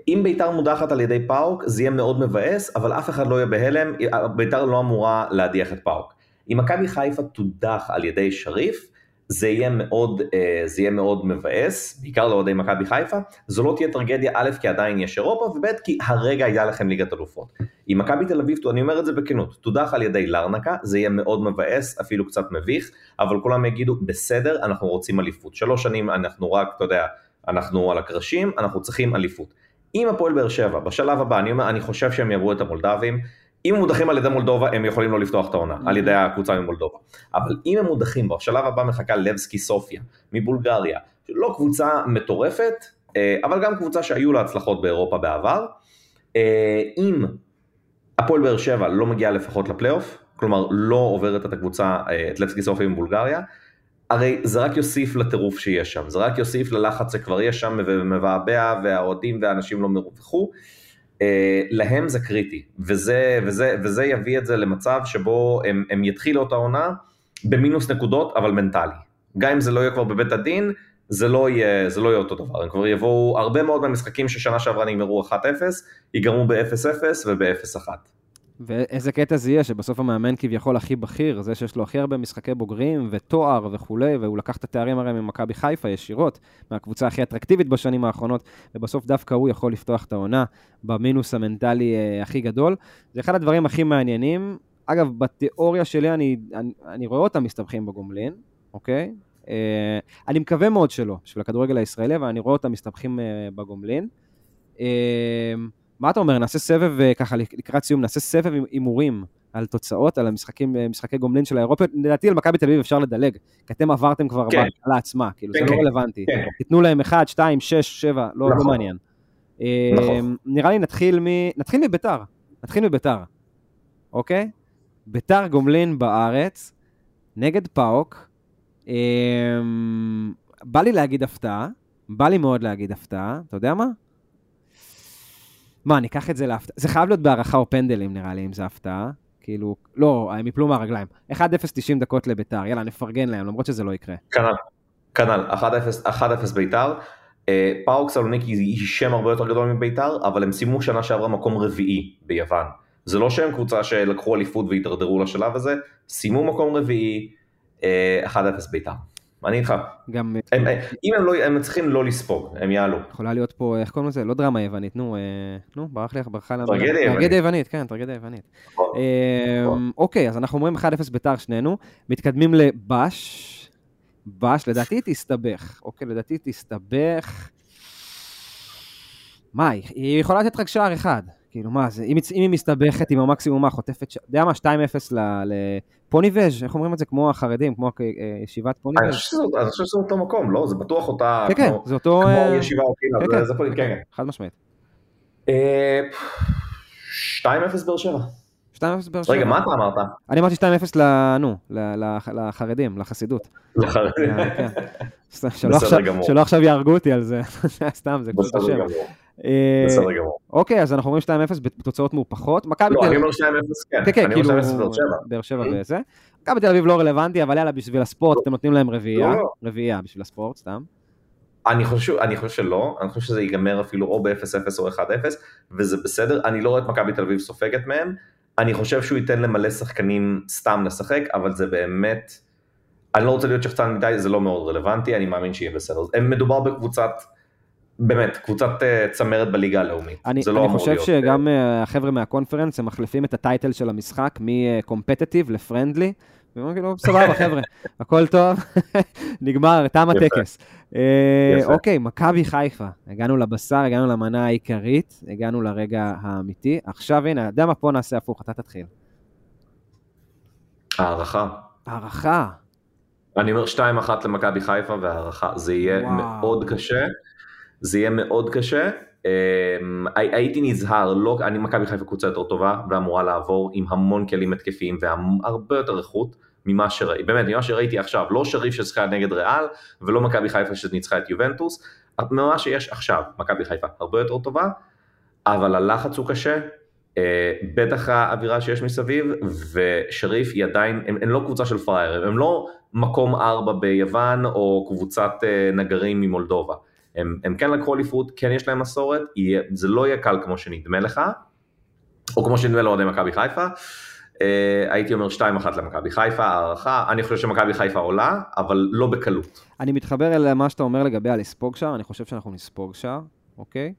אם ביתר מודחת על ידי פאוק זה יהיה מאוד מבאס, אבל אף אחד לא יהיה בהלם, ביתר לא אמורה להדיח את פאוק. אם מכבי חיפה תודח על ידי שריף, זה יהיה מאוד, אה, זה יהיה מאוד מבאס, בעיקר לאוהדי מכבי חיפה, זו לא תהיה טרגדיה א' כי עדיין יש אירופה, וב' כי הרגע היה לכם ליגת אלופות. אם מכבי תל אביב, אני אומר את זה בכנות, תודח על ידי לרנקה, זה יהיה מאוד מבאס, אפילו קצת מביך, אבל כולם יגידו, בסדר, אנחנו רוצים אליפות. שלוש שנים אנחנו רק, אתה יודע, אנחנו על הקרשים, אנחנו צריכים אליפות. אם הפועל באר שבע, בשלב הבא, אני אומר, אני חושב שהם יעברו את המולדבים, אם הם מודחים על ידי מולדובה הם יכולים לא לפתוח את העונה, על ידי הקבוצה ממולדובה. אבל אם הם מודחים, בשלב הבא מחכה לבסקי סופיה מבולגריה, לא קבוצה מטורפת, אה, אבל גם קבוצה שהיו לה הצלחות באירופה בעבר. אה, אם הפועל באר שבע לא מגיעה לפחות לפלייאוף, כלומר לא עוברת את הקבוצה, אה, את לבסקי סופיה מבולגריה, הרי זה רק יוסיף לטירוף שיש שם, זה רק יוסיף ללחץ שכבר יש שם ומבעבע והאוהדים והאנשים לא מרוויחו. אה, להם זה קריטי, וזה, וזה, וזה יביא את זה למצב שבו הם, הם יתחילו את העונה במינוס נקודות, אבל מנטלי. גם אם זה לא יהיה כבר בבית הדין, זה לא יהיה, זה לא יהיה אותו דבר, הם כבר יבואו, הרבה מאוד מהמשחקים ששנה שעברה נגמרו 1-0, ייגמרו ב-0-0 וב-0-1. ואיזה קטע זה יהיה, שבסוף המאמן כביכול הכי בכיר, זה שיש לו הכי הרבה משחקי בוגרים ותואר וכולי, והוא לקח את התארים הרי ממכבי חיפה ישירות, מהקבוצה הכי אטרקטיבית בשנים האחרונות, ובסוף דווקא הוא יכול לפתוח את העונה במינוס המנטלי אה, הכי גדול. זה אחד הדברים הכי מעניינים. אגב, בתיאוריה שלי אני, אני, אני רואה אותם מסתבכים בגומלין, אוקיי? אה, אני מקווה מאוד שלא, בשביל הכדורגל הישראלי, אבל אני רואה אותם מסתבכים אה, בגומלין. אה, מה אתה אומר, נעשה סבב, אה, ככה לקראת סיום, נעשה סבב הימורים על תוצאות, על המשחקים, אה, משחקי גומלין של האירופיות, לדעתי על מכבי תל אביב אפשר לדלג, כי אתם עברתם כבר כן. בהתחלה עצמה, כאילו כן, זה כן. לא רלוונטי. כן. תיתנו להם 1, 2, 6, 7, לא, לא נכון. לא מעניין. נכון. נראה לי נתחיל, מ... נתחיל מביתר, נתחיל מביתר, אוקיי? ביתר גומלין בארץ, נגד פאוק, בא לי להגיד הפתעה, בא לי מאוד להגיד הפתעה, אתה יודע מה? מה, אני אקח את זה להפתעה? זה חייב להיות בהערכה או פנדלים, נראה לי, אם זה הפתעה. כאילו, לא, הם יפלו מהרגליים. 1-0 90 דקות לביתר, יאללה, נפרגן להם, למרות שזה לא יקרה. כנ"ל, כנ"ל, 1-0 ביתר. אה, פאוק סלוניקי היא שם הרבה יותר גדול מביתר, אבל הם סיימו שנה שעברה מקום רביעי ביוון. זה לא שהם קבוצה שלקחו אליפות והתדרדרו לשלב הזה, סיימו מקום רביעי, 1-0 אה, ביתר. אני איתך. גם... הם, אם הם, לא, הם צריכים לא לספוג, הם יעלו. יכולה להיות פה, איך קוראים לזה? לא דרמה יוונית, נו, אה, נו, ברח לי, ברחה לנו. טרגדיה יוונית. טרגדיה יוונית, כן, טרגדיה יוונית. נכון, אה, נכון. אוקיי, אז אנחנו אומרים 1-0 ביתר שנינו, מתקדמים לבש, בש, לדעתי תסתבך. אוקיי, לדעתי תסתבך. מה, היא יכולה לתת רק שער אחד. כאילו, מה זה, אם, אם היא מסתבכת עם המקסימום, מה, חוטפת, אתה יודע מה, 2-0 לפוניבז', איך אומרים את זה? כמו החרדים, כמו אה, ישיבת פוניבז'? אני חושב שזה אותו מקום, לא? זה בטוח אותה, כן, כן, זה אותו... כמו אה, ישיבה או כן, זה פוניבז', כן, כן. חד משמעית. 2-0 באר שבע. 2-0 באר שבע. רגע, מה אתה אמרת? אני אמרתי 2-0 ל... נו, לחרדים, לחסידות. כן. סתם, שלא עכשיו- יהרגו אותי על זה, <laughs> סתם, זה בסדר השם. אה, בסדר גמור. אוקיי, אז אנחנו אומרים 2-0 בתוצאות מאופחות. לא, אני אומר 2-0, כן. כן, כן, כאילו, אומר 2-0 באר שבע. וזה. מכבי תל אביב לא רלוונטי, אבל יאללה, בשביל הספורט, אתם נותנים להם רביעייה, לא, לא. רביעייה בשביל הספורט, סתם. אני חושב, אני חושב שלא, אני חושב שזה ייגמר אפילו או ב-0-0 או 1-0, וזה בסדר, אני לא רואה את מכבי תל אביב סופגת מהם, אני חושב שהוא ייתן למלא שחקנים סתם לשחק, אבל זה באמת, אני לא רוצה להיות שחצן מדי, זה לא מאוד רלוונטי, אני מאמין שיהיה בסדר. הם מדובר בקבוצת, באמת, קבוצת אה, צמרת בליגה הלאומית, אני, זה לא אני אמור חושב להיות. שגם אה, החבר'ה מהקונפרנס, הם מחליפים את הטייטל של המשחק מ-competitive ל-friendly. ואומרים כאילו, סבבה, <laughs> חבר'ה, הכל טוב, <laughs> נגמר, תם. הטקס. אה. אוקיי, מכבי חיפה, הגענו לבשר, הגענו למנה העיקרית, הגענו לרגע האמיתי. עכשיו, הנה, יודע מה? פה נעשה הפוך, אתה תתחיל. הערכה. הערכה. אני אומר 2-1 למכבי חיפה והערכה, זה יהיה. מאוד קשה, זה יהיה מאוד קשה. אמ, הי- הייתי נזהר, לא, אני מכבי חיפה קבוצה יותר טובה ואמורה לעבור עם המון כלים התקפיים והרבה יותר איכות ממה שראיתי, באמת, ממה שראיתי עכשיו, לא שריף ששיחקה נגד ריאל ולא מכבי חיפה שניצחה את יובנטוס, ממה שיש עכשיו, מכבי חיפה הרבה יותר טובה, אבל הלחץ הוא קשה, אה, בטח האווירה שיש מסביב, ושריף היא עדיין, הם, הם לא קבוצה של פראיירים, הם לא מקום ארבע ביוון או קבוצת אה, נגרים ממולדובה. הם, הם כן לקחו אליפות, כן יש להם מסורת, זה לא יהיה קל כמו שנדמה לך, או כמו שנדמה לאוהדי מכבי חיפה. אה, הייתי אומר 2-1 למכבי חיפה, הערכה, אני חושב שמכבי חיפה עולה, אבל לא בקלות. אני מתחבר אל מה שאתה אומר לגבי הלספוג שער, אני חושב שאנחנו נספוג שער, אוקיי?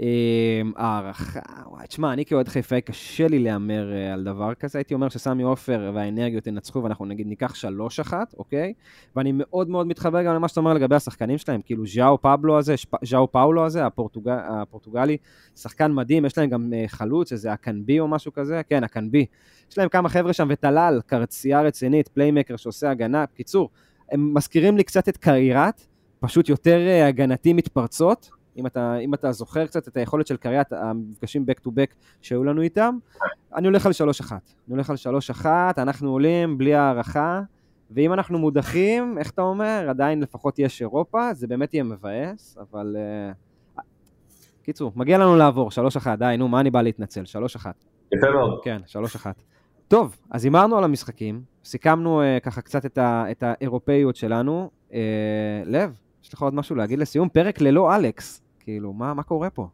אמ, הערכה, וואי, תשמע, אני כאוהד חיפאי קשה לי להמר אה, על דבר כזה, הייתי אומר שסמי עופר והאנרגיות ינצחו ואנחנו נגיד ניקח שלוש אחת, אוקיי? ואני מאוד מאוד מתחבר גם למה שאתה אומר לגבי השחקנים שלהם, כאילו ז'או פבלו הזה, ז'או פאולו הזה, הפורטוג... הפורטוגלי, שחקן מדהים, יש להם גם אה, חלוץ, איזה הקנבי או משהו כזה, כן, הקנבי. יש להם כמה חבר'ה שם וטלל, קרצייה רצינית, פליימקר שעושה הגנה, בקיצור, הם מזכירים לי קצת את קריירת, פשוט יותר אה, הגנתי מתפרצות, אם אתה, אם אתה זוכר קצת את היכולת של קריירת, המפגשים back to back שהיו לנו איתם, אני הולך על 3-1. אני הולך על 3-1, אנחנו עולים בלי הערכה, ואם אנחנו מודחים, איך אתה אומר, עדיין לפחות יש אירופה, זה באמת יהיה מבאס, אבל... אה, קיצור, מגיע לנו לעבור, 3-1, די, נו, מה אני בא להתנצל? 3-1. יפה מאוד. כן, 3-1. טוב, אז הימרנו על המשחקים, סיכמנו uh, ככה קצת את, ה, את האירופאיות שלנו. Uh, לב, יש לך עוד משהו להגיד לסיום? פרק ללא אלכס. כאילו, מה, מה קורה פה?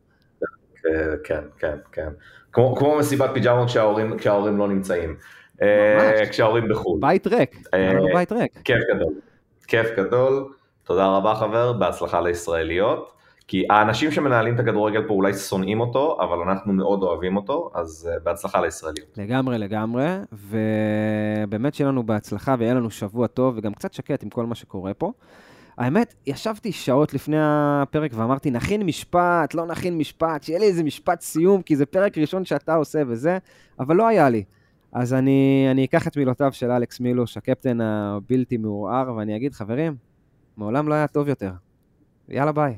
אה, כן, כן, כן. כמו, כמו מסיבת פיג'מות כשההורים, כשההורים לא נמצאים. אה, ממש. כשההורים בחו"ל. בית ריק, אה, היה לנו בית ריק. כיף גדול. כיף גדול. תודה רבה חבר, בהצלחה לישראליות. כי האנשים שמנהלים את הכדורגל פה אולי שונאים אותו, אבל אנחנו מאוד אוהבים אותו, אז בהצלחה לישראליות. לגמרי, לגמרי, ובאמת שיהיה לנו בהצלחה ויהיה לנו שבוע טוב וגם קצת שקט עם כל מה שקורה פה. האמת, ישבתי שעות לפני הפרק ואמרתי, נכין משפט, לא נכין משפט, שיהיה לי איזה משפט סיום, כי זה פרק ראשון שאתה עושה וזה, אבל לא היה לי. אז אני, אני אקח את מילותיו של אלכס מילוש, הקפטן הבלתי מעורער, ואני אגיד, חברים, מעולם לא היה טוב יותר. יאללה ביי.